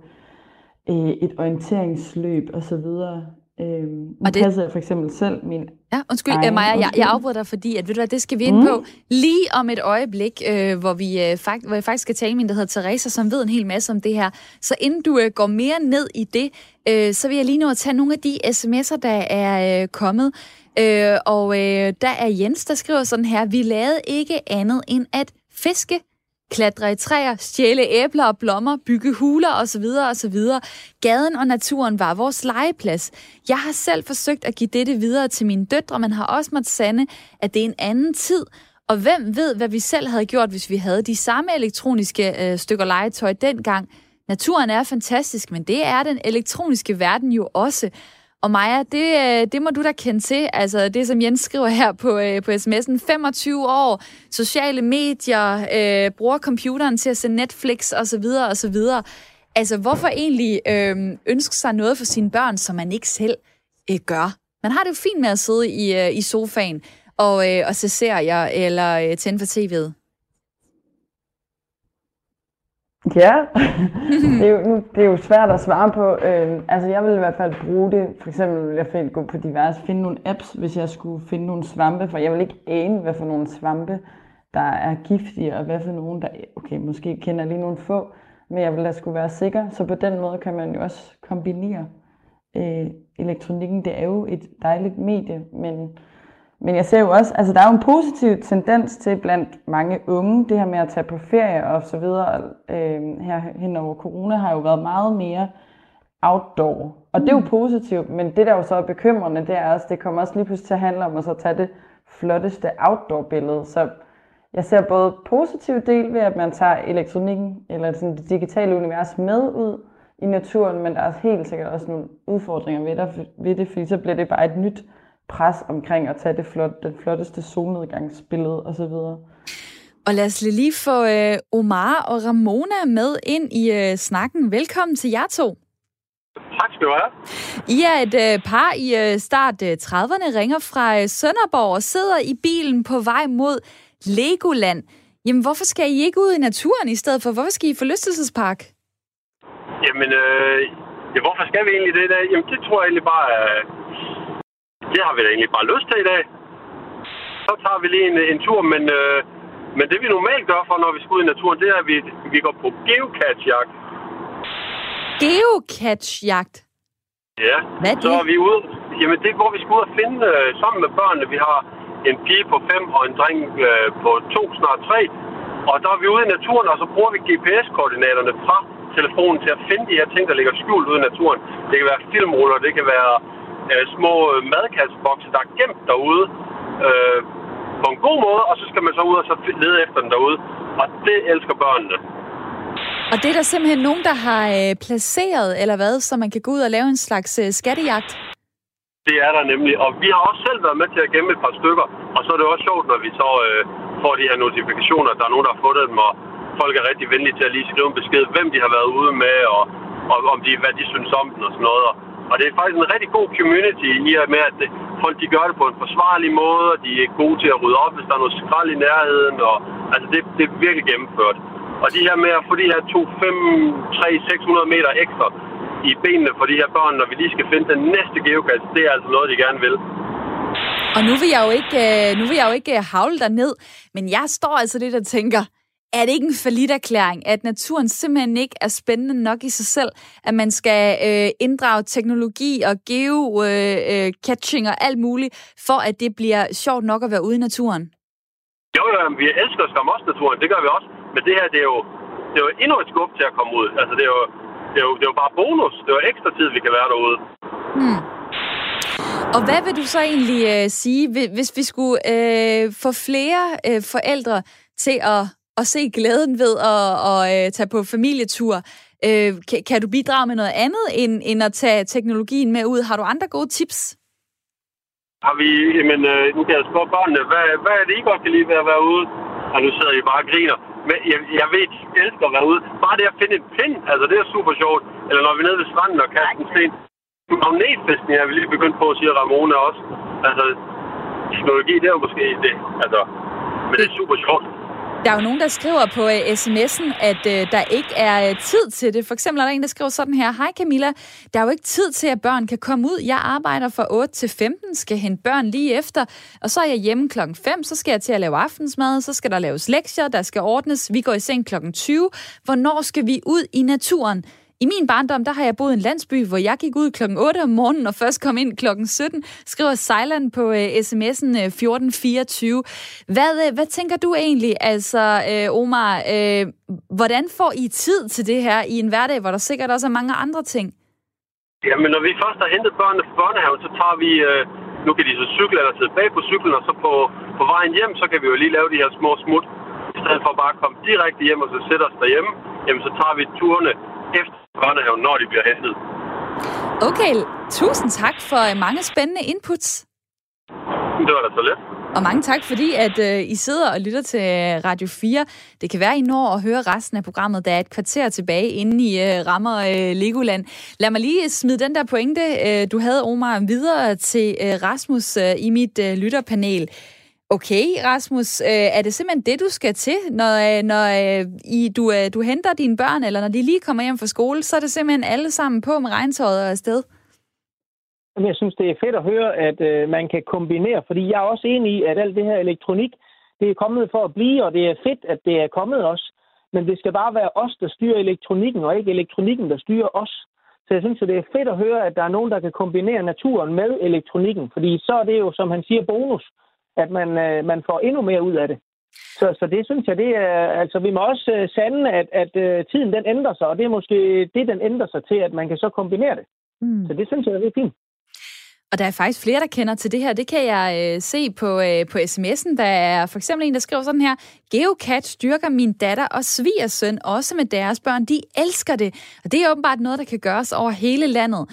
øh, et orienteringsløb osv. Nu Og det- passer jeg for eksempel selv min Ja, undskyld, Ej, Maja, jeg, jeg afbryder dig, fordi at, ved du hvad, det skal vi ind Mm. på lige om et øjeblik, øh, hvor, vi, øh, fakt, hvor jeg faktisk skal tale med en, der hedder Teresa, som ved en hel masse om det her. Så inden du øh, går mere ned i det, øh, så vil jeg lige nå at tage nogle af de sms'er, der er øh, kommet. Øh, og øh, der er Jens, der skriver sådan her, vi lavede ikke andet end at fiske, klatre i træer, stjæle æbler og blommer, bygge huler osv. osv. Gaden og naturen var vores legeplads. Jeg har selv forsøgt at give dette videre til mine døtre, men har også måttet sande, at det er en anden tid. Og hvem ved, hvad vi selv havde gjort, hvis vi havde de samme elektroniske øh, stykker legetøj dengang. Naturen er fantastisk, men det er den elektroniske verden jo også. Og Maja, det, øh, det må du da kende til. Altså det, som Jens skriver her på, øh, på sms'en. 25 år, sociale medier, øh, bruger computeren til at se Netflix osv. osv. Altså hvorfor egentlig øh, ønske sig noget for sine børn, som man ikke selv øh, gør? Man har det jo fint med at sidde i, øh, i sofaen og, øh, og se serier eller øh, tænde for tv'et. Ja, det, er jo, nu, det er jo svært at svare på. Øh, altså jeg vil i hvert fald bruge det. For eksempel vil jeg finde, gå på diverse, finde nogle apps, hvis jeg skulle finde nogle svampe, for jeg vil ikke ane, hvad for nogle svampe, der er giftige, og hvad for nogle, der, okay, måske kender lige nogle få, men jeg vil da skulle være sikker. Så på den måde kan man jo også kombinere øh, elektronikken. Det er jo et dejligt medie, men men jeg ser jo også, altså der er jo en positiv tendens til blandt mange unge, det her med at tage på ferie og så videre, øh, her hen over corona har jo været meget mere outdoor. Og det er jo positivt, men det der jo så er bekymrende, det er også, det kommer også lige pludselig til at handle om at så tage det flotteste outdoor-billede. Så jeg ser både positiv del ved, at man tager elektronikken eller sådan det digitale univers med ud i naturen, men der er helt sikkert også nogle udfordringer ved det, ved det fordi så bliver det bare et nyt pres omkring at tage det flot, den flotteste solnedgangsbillede osv. Og lad os lige få øh, Omar og Ramona med ind i øh, snakken. Velkommen til jer to. Tak skal du have. I er et øh, par i øh, start øh, 30'erne, ringer fra øh, Sønderborg og sidder i bilen på vej mod Legoland. Jamen, hvorfor skal I ikke ud i naturen i stedet for? Hvorfor skal I i forlystelsespark? Jamen, øh, ja, hvorfor skal vi egentlig det der? Jamen, det tror jeg egentlig bare, øh, det har vi da egentlig bare lyst til i dag. Så tager vi lige en, en tur, men, øh, Men det vi normalt gør for, når vi skal ud i naturen, det er, at vi, vi går på geocachjagt. Geocachjagt? Ja. Hvad er Så det? er vi ude, jamen det er, hvor vi skal ud og finde øh, sammen med børnene. Vi har en pige på 5 og en dreng øh, på 2, snart 3. Og der er vi ude i naturen, og så bruger vi GPS-koordinaterne fra telefonen til at finde de her ting, der ligger skjult ude i naturen. Det kan være filmruller, det kan være øh, små øh, madkassebokse, der er gemt derude øh, på en god måde, og så skal man så ud og så lede efter den derude. Og det elsker børnene. Og det er der simpelthen nogen, der har øh, placeret, eller hvad, så man kan gå ud og lave en slags øh, skattejagt? Det er der nemlig. Og vi har også selv været med til at gemme et par stykker. Og så er det også sjovt, når vi så øh, får de her notifikationer, at der er nogen, der har fundet dem, og folk er rigtig venlige til at lige skrive en besked, hvem de har været ude med, og, og om de, hvad de synes om den og sådan noget. Og, og det er faktisk en rigtig god community i og med, at det, folk de gør det på en forsvarlig måde, og de er gode til at rydde op, hvis der er noget skrald i nærheden. Og, altså det, det er virkelig gennemført. Og de her med at få de her 2, 5, 3, 600 meter ekstra i benene for de her børn, når vi lige skal finde den næste geocache, det er altså noget, de gerne vil. Og nu vil jeg jo ikke, øh, nu vil jeg jo ikke øh, havle dig ned, men jeg står altså lidt og tænker, er det ikke en erklæring, at naturen simpelthen ikke er spændende nok i sig selv, at man skal øh, inddrage teknologi og geo-catching øh, og alt muligt, for at det bliver sjovt nok at være ude i naturen? Jo, jo, vi elsker skam også naturen, det gør vi også. Men det her, det er jo, det er jo endnu et skub til at komme ud. Altså, det er jo, det er jo, det er jo bare bonus. Det er jo ekstra tid, vi kan være derude. Hmm. Og hvad vil du så egentlig øh, sige, hvis vi skulle øh, få flere øh, forældre til at, at se glæden ved at, at at tage på familietur? Øh, kan, kan du bidrage med noget andet, end, end at tage teknologien med ud? Har du andre gode tips? Har vi, jamen, øh, nu kan jeg spørge børnene, hvad, hvad er det, I godt kan lide ved at være ude? Og nu sidder I bare og griner. Men jeg, jeg ved, I elsker at være ude. Bare det at finde en pind, altså det er super sjovt. Eller når vi er nede ved stranden og kaster en sten. Magnetfæstning er vi lige begyndt på, siger Ramona også. Altså, teknologi, det er jo måske det. Altså, men det er super sjovt. Der er jo nogen, der skriver på uh, sms'en, at uh, der ikke er uh, tid til det. For eksempel er der en, der skriver sådan her. Hej Camilla, der er jo ikke tid til, at børn kan komme ud. Jeg arbejder fra 8 til 15, skal hente børn lige efter, og så er jeg hjemme klokken 5, så skal jeg til at lave aftensmad, så skal der laves lektier, der skal ordnes, vi går i seng klokken 20. Hvornår skal vi ud i naturen? I min barndom, der har jeg boet i en landsby, hvor jeg gik ud klokken 8 om morgenen og først kom ind klokken 17, skriver Sejland på øh, sms'en øh, 1424. Hvad, øh, hvad tænker du egentlig, altså øh, Omar, øh, hvordan får I tid til det her i en hverdag, hvor der sikkert også er mange andre ting? Jamen, når vi først har hentet børnene fra børnehaven, så tager vi, Øh nu kan de så cykle eller sidde bag på cyklen, og så på, på vejen hjem, så kan vi jo lige lave de her små smut. I stedet for bare at komme direkte hjem og så sætte os derhjemme, jamen så tager vi turene efter børnehaven, når de bliver hentet. Okay, tusind tak for mange spændende inputs. Det var da så let. Og mange tak, fordi at øh, I sidder og lytter til Radio 4. Det kan være, I når at høre resten af programmet. Der er et kvarter tilbage, inden I øh, rammer øh, Legoland. Lad mig lige smide den der pointe, øh, du havde, Omar, videre til øh, Rasmus øh, i mit øh, lytterpanel. Okay, Rasmus, øh, er det simpelthen det, du skal til, når, øh, når øh, I, du, øh, du henter dine børn, eller når de lige kommer hjem fra skole, så er det simpelthen alle sammen på med regntøjet og afsted? Jeg synes, det er fedt at høre, at øh, man kan kombinere, fordi jeg er også enig i, at alt det her elektronik, det er kommet for at blive, og det er fedt, at det er kommet også. Men det skal bare være os, der styrer elektronikken, og ikke elektronikken, der styrer os. Så jeg synes, at det er fedt at høre, at der er nogen, der kan kombinere naturen med elektronikken, fordi så er det jo, som han siger, bonus at man, øh, man får endnu mere ud af det. Så, så det synes jeg, det er, altså vi må også øh, sande, at, at øh, tiden den ændrer sig, og det er måske det, den ændrer sig til, at man kan så kombinere det. Mm. Så det synes jeg, det er fint. Og der er faktisk flere, der kender til det her. Det kan jeg øh, se på, øh, på sms'en. Der er for eksempel en, der skriver sådan her. Geocat styrker min datter og svigersøn også med deres børn. De elsker det. Og det er åbenbart noget, der kan gøres over hele landet.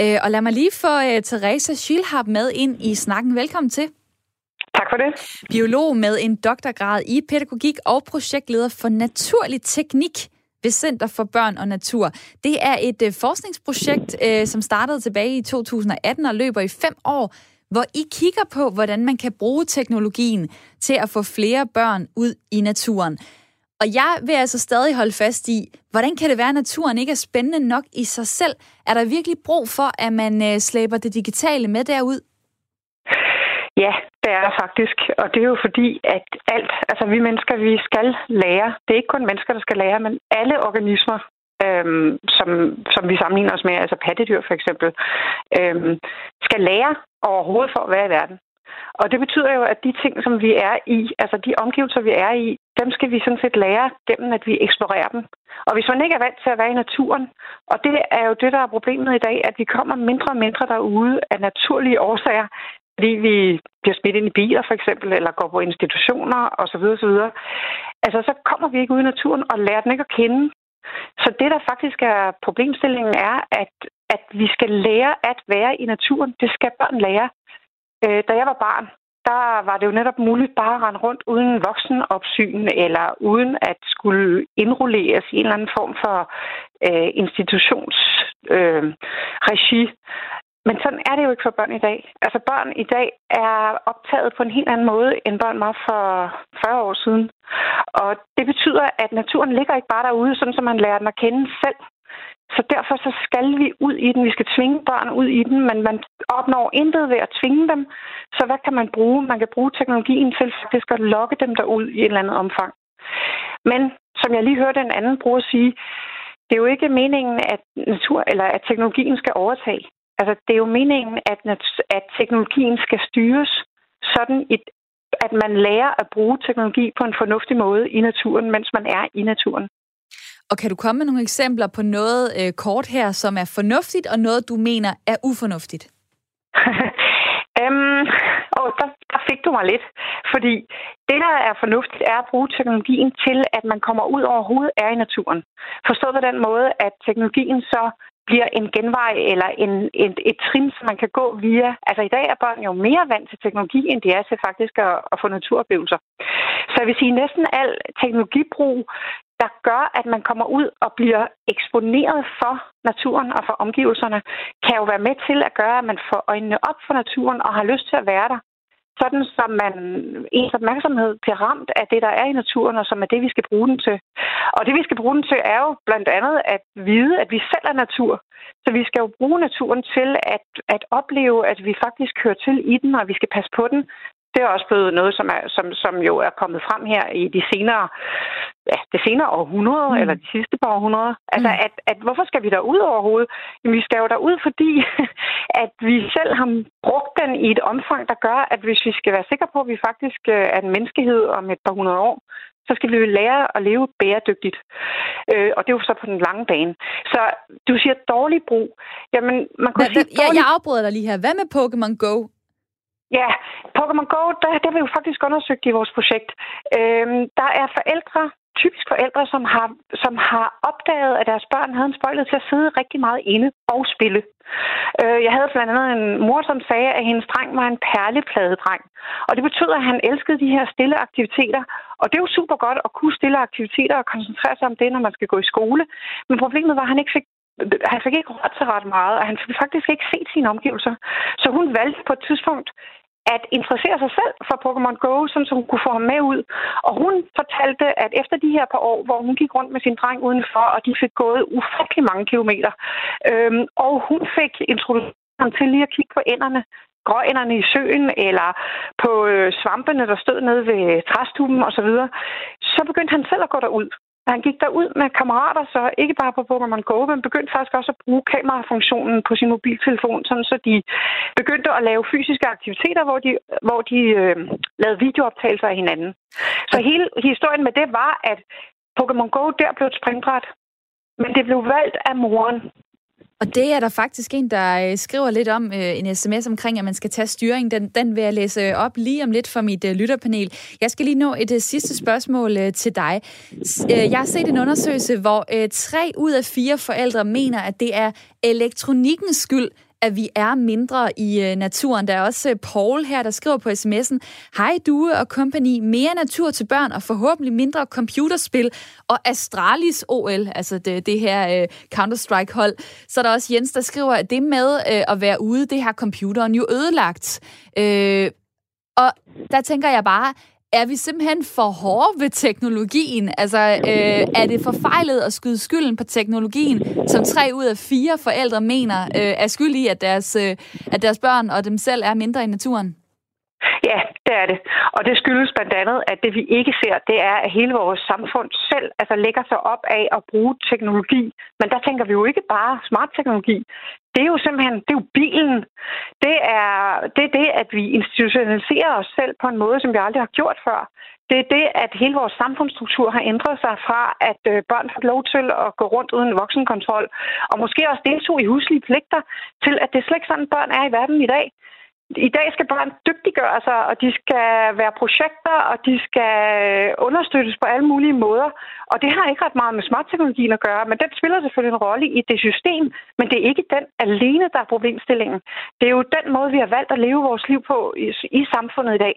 Øh, og lad mig lige få øh, Teresa Schilhab med ind i snakken. Velkommen til. Tak for det. Biolog med en doktorgrad i pædagogik og projektleder for naturlig teknik ved Center for Børn og Natur. Det er et øh, forskningsprojekt, øh, som startede tilbage i 2018 og løber i fem år, hvor I kigger på, hvordan man kan bruge teknologien til at få flere børn ud i naturen. Og jeg vil altså stadig holde fast i, hvordan kan det være, at naturen ikke er spændende nok i sig selv? Er der virkelig brug for, at man øh, slæber det digitale med derud? Ja, det er der faktisk, og det er jo fordi, at alt, altså vi mennesker, vi skal lære. Det er ikke kun mennesker, der skal lære, men alle organismer, øhm, som, som vi sammenligner os med, altså pattedyr for eksempel, øhm, skal lære overhovedet for at være i verden. Og det betyder jo, at de ting, som vi er i, altså de omgivelser, vi er i, dem skal vi sådan set lære gennem, at vi eksplorerer dem. Og hvis man ikke er vant til at være i naturen, og det er jo det, der er problemet i dag, at vi kommer mindre og mindre derude af naturlige årsager, fordi vi bliver smidt ind i biler for eksempel, eller går på institutioner osv. osv. Altså, så kommer vi ikke ud i naturen og lærer den ikke at kende. Så det, der faktisk er problemstillingen, er, at, at vi skal lære at være i naturen. Det skal børn lære. Øh, da jeg var barn, der var det jo netop muligt bare at rende rundt uden voksenopsyn, eller uden at skulle indrulleres i en eller anden form for øh, institutionsregi. Øh, men sådan er det jo ikke for børn i dag. Altså børn i dag er optaget på en helt anden måde, end børn var for 40 år siden. Og det betyder, at naturen ligger ikke bare derude, sådan som man lærer den at kende selv. Så derfor så skal vi ud i den. Vi skal tvinge børn ud i den, men man opnår intet ved at tvinge dem. Så hvad kan man bruge? Man kan bruge teknologien til faktisk at lokke dem derud i et eller andet omfang. Men som jeg lige hørte en anden bruger sige, det er jo ikke meningen, at natur eller at teknologien skal overtage. Altså, det er jo meningen, at, at teknologien skal styres sådan, et, at man lærer at bruge teknologi på en fornuftig måde i naturen, mens man er i naturen. Og kan du komme med nogle eksempler på noget øh, kort her, som er fornuftigt, og noget, du mener er ufornuftigt? øhm, og der, der fik du mig lidt. Fordi det, der er fornuftigt, er at bruge teknologien til, at man kommer ud overhovedet er i naturen. Forstået på den måde, at teknologien så bliver en genvej eller en, en, et trin, som man kan gå via. Altså i dag er børn jo mere vant til teknologi, end de er til faktisk at, at få naturoplevelser. Så jeg vil sige, at næsten al teknologibrug, der gør, at man kommer ud og bliver eksponeret for naturen og for omgivelserne, kan jo være med til at gøre, at man får øjnene op for naturen og har lyst til at være der sådan som man ens opmærksomhed bliver ramt af det, der er i naturen, og som er det, vi skal bruge den til. Og det, vi skal bruge den til, er jo blandt andet at vide, at vi selv er natur. Så vi skal jo bruge naturen til at, at opleve, at vi faktisk hører til i den, og vi skal passe på den det er også blevet noget, som, er, som, som jo er kommet frem her i de senere, ja, det senere århundrede, mm. eller de sidste par århundreder. Altså, mm. at, at hvorfor skal vi der ud overhovedet? Jamen, vi skal jo derud, fordi at vi selv har brugt den i et omfang, der gør, at hvis vi skal være sikre på, at vi faktisk øh, er en menneskehed om et par hundrede år, så skal vi jo lære at leve bæredygtigt. Øh, og det er jo så på den lange bane. Så du siger dårlig brug. Jamen, man kunne Hva, sige... Dårlig... Jeg, jeg afbryder dig lige her. Hvad med Pokémon Go? Ja, Pokémon Go, der, det har vi jo faktisk undersøgt i vores projekt. Øhm, der er forældre, typisk forældre, som har, som har opdaget, at deres børn havde en spøjlet til at sidde rigtig meget inde og spille. Øh, jeg havde blandt andet en mor, som sagde, at hendes dreng var en perlepladedreng. Og det betød, at han elskede de her stille aktiviteter. Og det er jo super godt at kunne stille aktiviteter og koncentrere sig om det, når man skal gå i skole. Men problemet var, at han ikke fik han fik ikke råd til ret meget, og han fik faktisk ikke set sine omgivelser. Så hun valgte på et tidspunkt at interessere sig selv for Pokémon Go, sådan, så hun kunne få ham med ud. Og hun fortalte, at efter de her par år, hvor hun gik rundt med sin dreng udenfor, og de fik gået ufattelig mange kilometer, øhm, og hun fik introduceret ham til lige at kigge på enderne, gråænderne i søen, eller på øh, svampene, der stod nede ved træstuben osv., så, så begyndte han selv at gå derud. Han gik derud med kammerater, så ikke bare på Pokémon Go, men begyndte faktisk også at bruge kamerafunktionen på sin mobiltelefon, sådan så de begyndte at lave fysiske aktiviteter, hvor de, hvor de øh, lavede videooptagelser af hinanden. Så hele historien med det var, at Pokémon Go der blev et springbræt, men det blev valgt af moren. Og det er der faktisk en, der øh, skriver lidt om øh, en sms omkring, at man skal tage styring. Den, den vil jeg læse op lige om lidt for mit øh, lytterpanel. Jeg skal lige nå et øh, sidste spørgsmål øh, til dig. Øh, jeg har set en undersøgelse, hvor øh, tre ud af fire forældre mener, at det er elektronikkens skyld, at vi er mindre i øh, naturen. Der er også øh, Paul her, der skriver på sms'en, Hej Due og company, mere natur til børn og forhåbentlig mindre computerspil og Astralis OL, altså det, det her øh, Counter-Strike-hold. Så er der også Jens, der skriver, at det med øh, at være ude, det har computeren jo ødelagt. Øh, og der tænker jeg bare, er vi simpelthen for hårde ved teknologien? Altså, øh, er det forfejlet at skyde skylden på teknologien, som tre ud af fire forældre mener øh, er skyld i, at deres, øh, at deres børn og dem selv er mindre i naturen? Ja, Det er det. Og det skyldes blandt andet, at det vi ikke ser, det er, at hele vores samfund selv altså, lægger sig op af at bruge teknologi. Men der tænker vi jo ikke bare smart teknologi. Det er jo simpelthen, det er jo bilen. Det er, det er det, at vi institutionaliserer os selv på en måde, som vi aldrig har gjort før. Det er det, at hele vores samfundsstruktur har ændret sig fra, at øh, børn får lov til at gå rundt uden voksenkontrol, og måske også deltog i huslige pligter, til at det er slet ikke sådan, børn er i verden i dag i dag skal børn dygtiggøre sig, og de skal være projekter, og de skal øh, understøttes på alle mulige måder. Og det har ikke ret meget med smartteknologien at gøre, men den spiller selvfølgelig en rolle i det system, men det er ikke den alene, der er problemstillingen. Det er jo den måde, vi har valgt at leve vores liv på i, i samfundet i dag.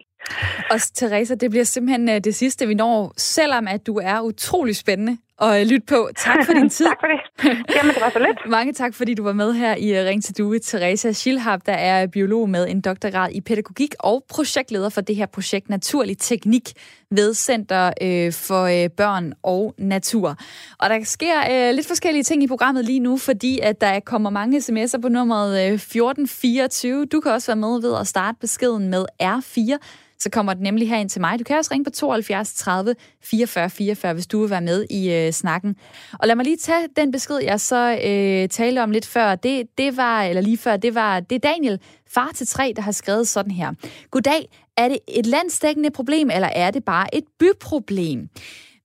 Og Teresa, det bliver simpelthen øh, det sidste, vi når, selvom at du er utrolig spændende at lytte på. Tak for din tid. tak for det. Jamen, det var så lidt. Mange tak, fordi du var med her i øh, Ring til Due. Teresa Schilhab, der er biolog med en doktorgrad i pædagogik og projektleder for det her projekt Naturlig Teknik ved Center øh, for øh, Børn og Natur. Og der sker øh, lidt forskellige ting i programmet lige nu, fordi at der kommer mange sms'er på nummeret øh, 1424. Du kan også være med ved at starte beskeden med R4 så kommer den nemlig herind til mig. Du kan også ringe på 72 30 44 44, hvis du vil være med i øh, snakken. Og lad mig lige tage den besked, jeg så øh, talte om lidt før. Det, det var, eller lige før, det var det er Daniel, far til tre, der har skrevet sådan her. Goddag, er det et landstækkende problem, eller er det bare et byproblem?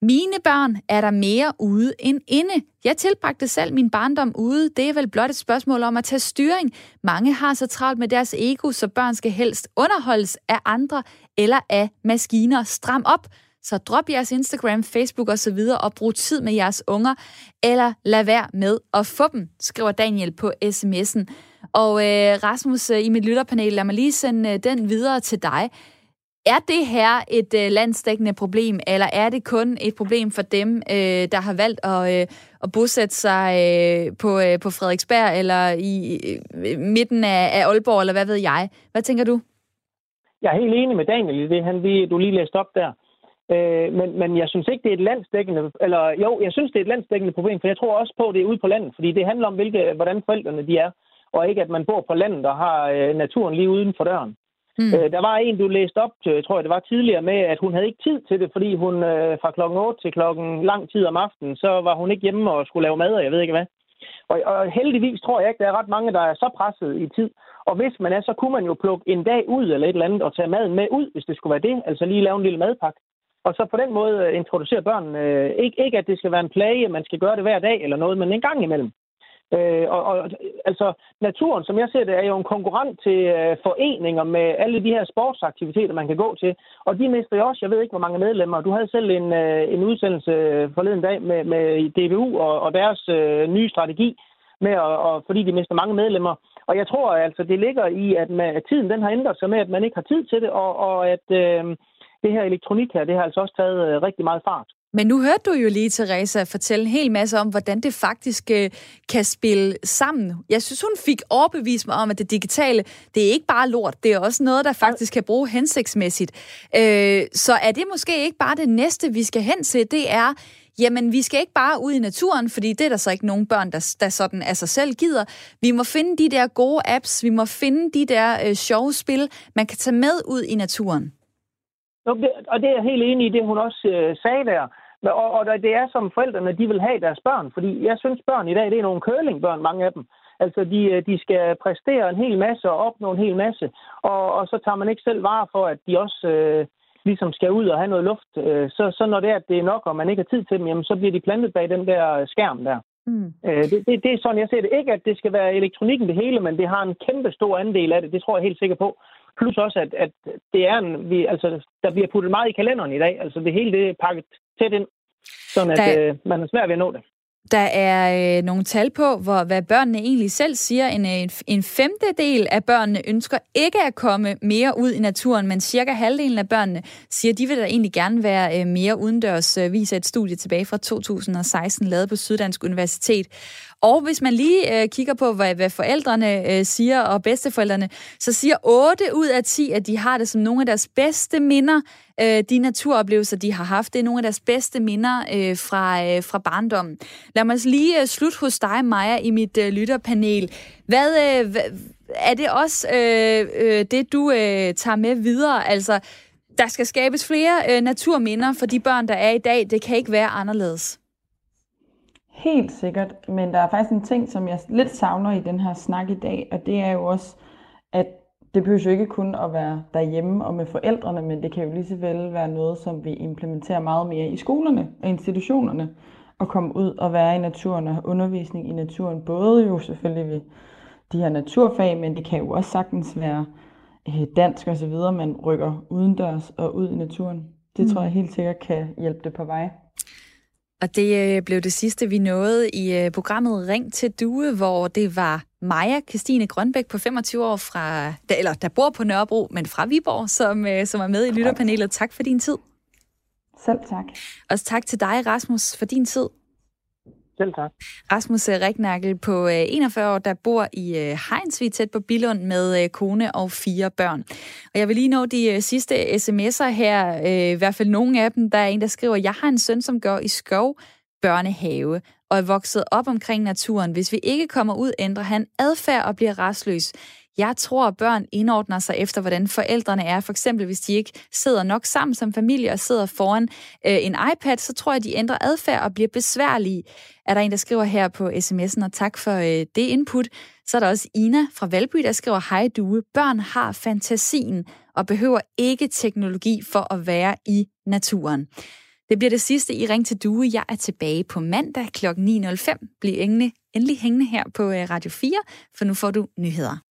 Mine børn er der mere ude end inde. Jeg tilbragte selv min barndom ude. Det er vel blot et spørgsmål om at tage styring. Mange har så travlt med deres ego, så børn skal helst underholdes af andre eller af maskiner. Stram op, så drop jeres Instagram, Facebook osv. og brug tid med jeres unger, eller lad være med at få dem, skriver Daniel på sms'en. Og øh, Rasmus, øh, i mit lytterpanel, lad mig lige sende øh, den videre til dig. Er det her et øh, landsdækkende problem, eller er det kun et problem for dem, øh, der har valgt at, øh, at bosætte sig øh, på, øh, på Frederiksberg, eller i øh, midten af, af Aalborg, eller hvad ved jeg? Hvad tænker du? Jeg er helt enig med Daniel i det, han, du lige læste op der. Øh, men, men jeg synes ikke, det er et landsdækkende, eller jo, jeg synes, det er et landsdækkende problem, for jeg tror også på, at det er ude på landet, fordi det handler om, hvilke, hvordan forældrene de er, og ikke, at man bor på landet og har øh, naturen lige uden for døren. Mm. Øh, der var en, du læste op til, jeg tror jeg, det var tidligere med, at hun havde ikke tid til det, fordi hun øh, fra klokken 8 til klokken lang tid om aftenen, så var hun ikke hjemme og skulle lave mad, og jeg ved ikke hvad. Og, og heldigvis tror jeg ikke, der er ret mange, der er så presset i tid. Og hvis man er, så kunne man jo plukke en dag ud eller et eller andet og tage maden med ud, hvis det skulle være det. Altså lige lave en lille madpakke. Og så på den måde øh, introducere børnene. Øh, ikke, ikke at det skal være en plage, man skal gøre det hver dag eller noget, men en gang imellem. Øh, og, og altså, naturen, som jeg ser det, er jo en konkurrent til øh, foreninger med alle de her sportsaktiviteter, man kan gå til. Og de mister jo også, jeg ved ikke, hvor mange medlemmer. Du havde selv en, øh, en udsendelse øh, forleden dag med, med DBU og, og deres øh, nye strategi, med at, og, fordi de mister mange medlemmer. Og jeg tror altså, det ligger i, at, med, at tiden den har ændret sig med, at man ikke har tid til det, og, og at øh, det her elektronik her, det har altså også taget øh, rigtig meget fart. Men nu hørte du jo lige Teresa fortælle en hel masse om, hvordan det faktisk øh, kan spille sammen. Jeg synes, hun fik overbevist mig om, at det digitale, det er ikke bare lort, det er også noget, der faktisk kan bruge hensigtsmæssigt. Øh, så er det måske ikke bare det næste, vi skal hen til, det er, jamen vi skal ikke bare ud i naturen, fordi det er der så ikke nogen børn, der, der sådan af sig selv gider. Vi må finde de der gode apps, vi må finde de der øh, sjove spil, man kan tage med ud i naturen. Og det er jeg helt enig i, det hun også øh, sagde der. Og, og det er som forældrene, de vil have deres børn. Fordi jeg synes, børn i dag, det er nogle curlingbørn, mange af dem. Altså, de, øh, de skal præstere en hel masse og opnå en hel masse. Og, og så tager man ikke selv vare for, at de også øh, ligesom skal ud og have noget luft. Øh, så, så når det er, at det er nok, og man ikke har tid til dem, jamen, så bliver de plantet bag den der skærm der. Mm. Øh, det, det, det er sådan, jeg ser det. Ikke, at det skal være elektronikken det hele, men det har en kæmpe stor andel af det. Det tror jeg helt sikker på. Plus også, at, at det er en, vi, altså, der bliver puttet meget i kalenderen i dag. Altså det hele det er pakket tæt ind, sådan at der, øh, man er svært ved at nå det. Der er øh, nogle tal på, hvor, hvad børnene egentlig selv siger. En, øh, en, en femtedel af børnene ønsker ikke at komme mere ud i naturen, men cirka halvdelen af børnene siger, de vil da egentlig gerne være øh, mere udendørs, øh, viser et studie tilbage fra 2016, lavet på Syddansk Universitet. Og hvis man lige øh, kigger på, hvad, hvad forældrene øh, siger, og bedsteforældrene, så siger 8 ud af 10, at de har det som nogle af deres bedste minder, øh, de naturoplevelser, de har haft. Det er nogle af deres bedste minder øh, fra, øh, fra barndommen. Lad mig lige øh, slutte hos dig, Maja, i mit øh, lytterpanel. Hvad, øh, hvad, er det også øh, øh, det, du øh, tager med videre? Altså, der skal skabes flere øh, naturminder for de børn, der er i dag. Det kan ikke være anderledes. Helt sikkert, men der er faktisk en ting, som jeg lidt savner i den her snak i dag, og det er jo også, at det behøver jo ikke kun at være derhjemme og med forældrene, men det kan jo lige så vel være noget, som vi implementerer meget mere i skolerne og institutionerne, og komme ud og være i naturen og have undervisning i naturen, både jo selvfølgelig ved de her naturfag, men det kan jo også sagtens være øh, dansk og så videre, man rykker udendørs og ud i naturen. Det mm. tror jeg helt sikkert kan hjælpe det på vej. Og det øh, blev det sidste, vi nåede i øh, programmet Ring til Due, hvor det var Maja Christine Grønbæk på 25 år, fra, eller der bor på Nørrebro, men fra Viborg, som, som er med i lytterpanelet. Tak for din tid. Selv tak. Også tak til dig, Rasmus, for din tid. Selv tak. Rasmus øh, Riknakkel på øh, 41 år, der bor i øh, Heinsvig tæt på Billund med kone og fire børn. Og jeg vil lige nå de sidste sms'er her, i hvert fald nogle af dem. Der er en, der skriver, jeg har en søn, som går i skov børnehave og er vokset op omkring naturen. Hvis vi ikke kommer ud, ændrer han adfærd og bliver restløs. Jeg tror, at børn indordner sig efter, hvordan forældrene er. For eksempel, hvis de ikke sidder nok sammen som familie og sidder foran øh, en iPad, så tror jeg, at de ændrer adfærd og bliver besværlige. Er der en, der skriver her på sms'en, og tak for øh, det input. Så er der også Ina fra Valby, der skriver, hej due, børn har fantasien og behøver ikke teknologi for at være i naturen. Det bliver det sidste i Ring til Due. Jeg er tilbage på mandag kl. 9.05. Bliv endelig, endelig hængende her på øh, Radio 4, for nu får du nyheder.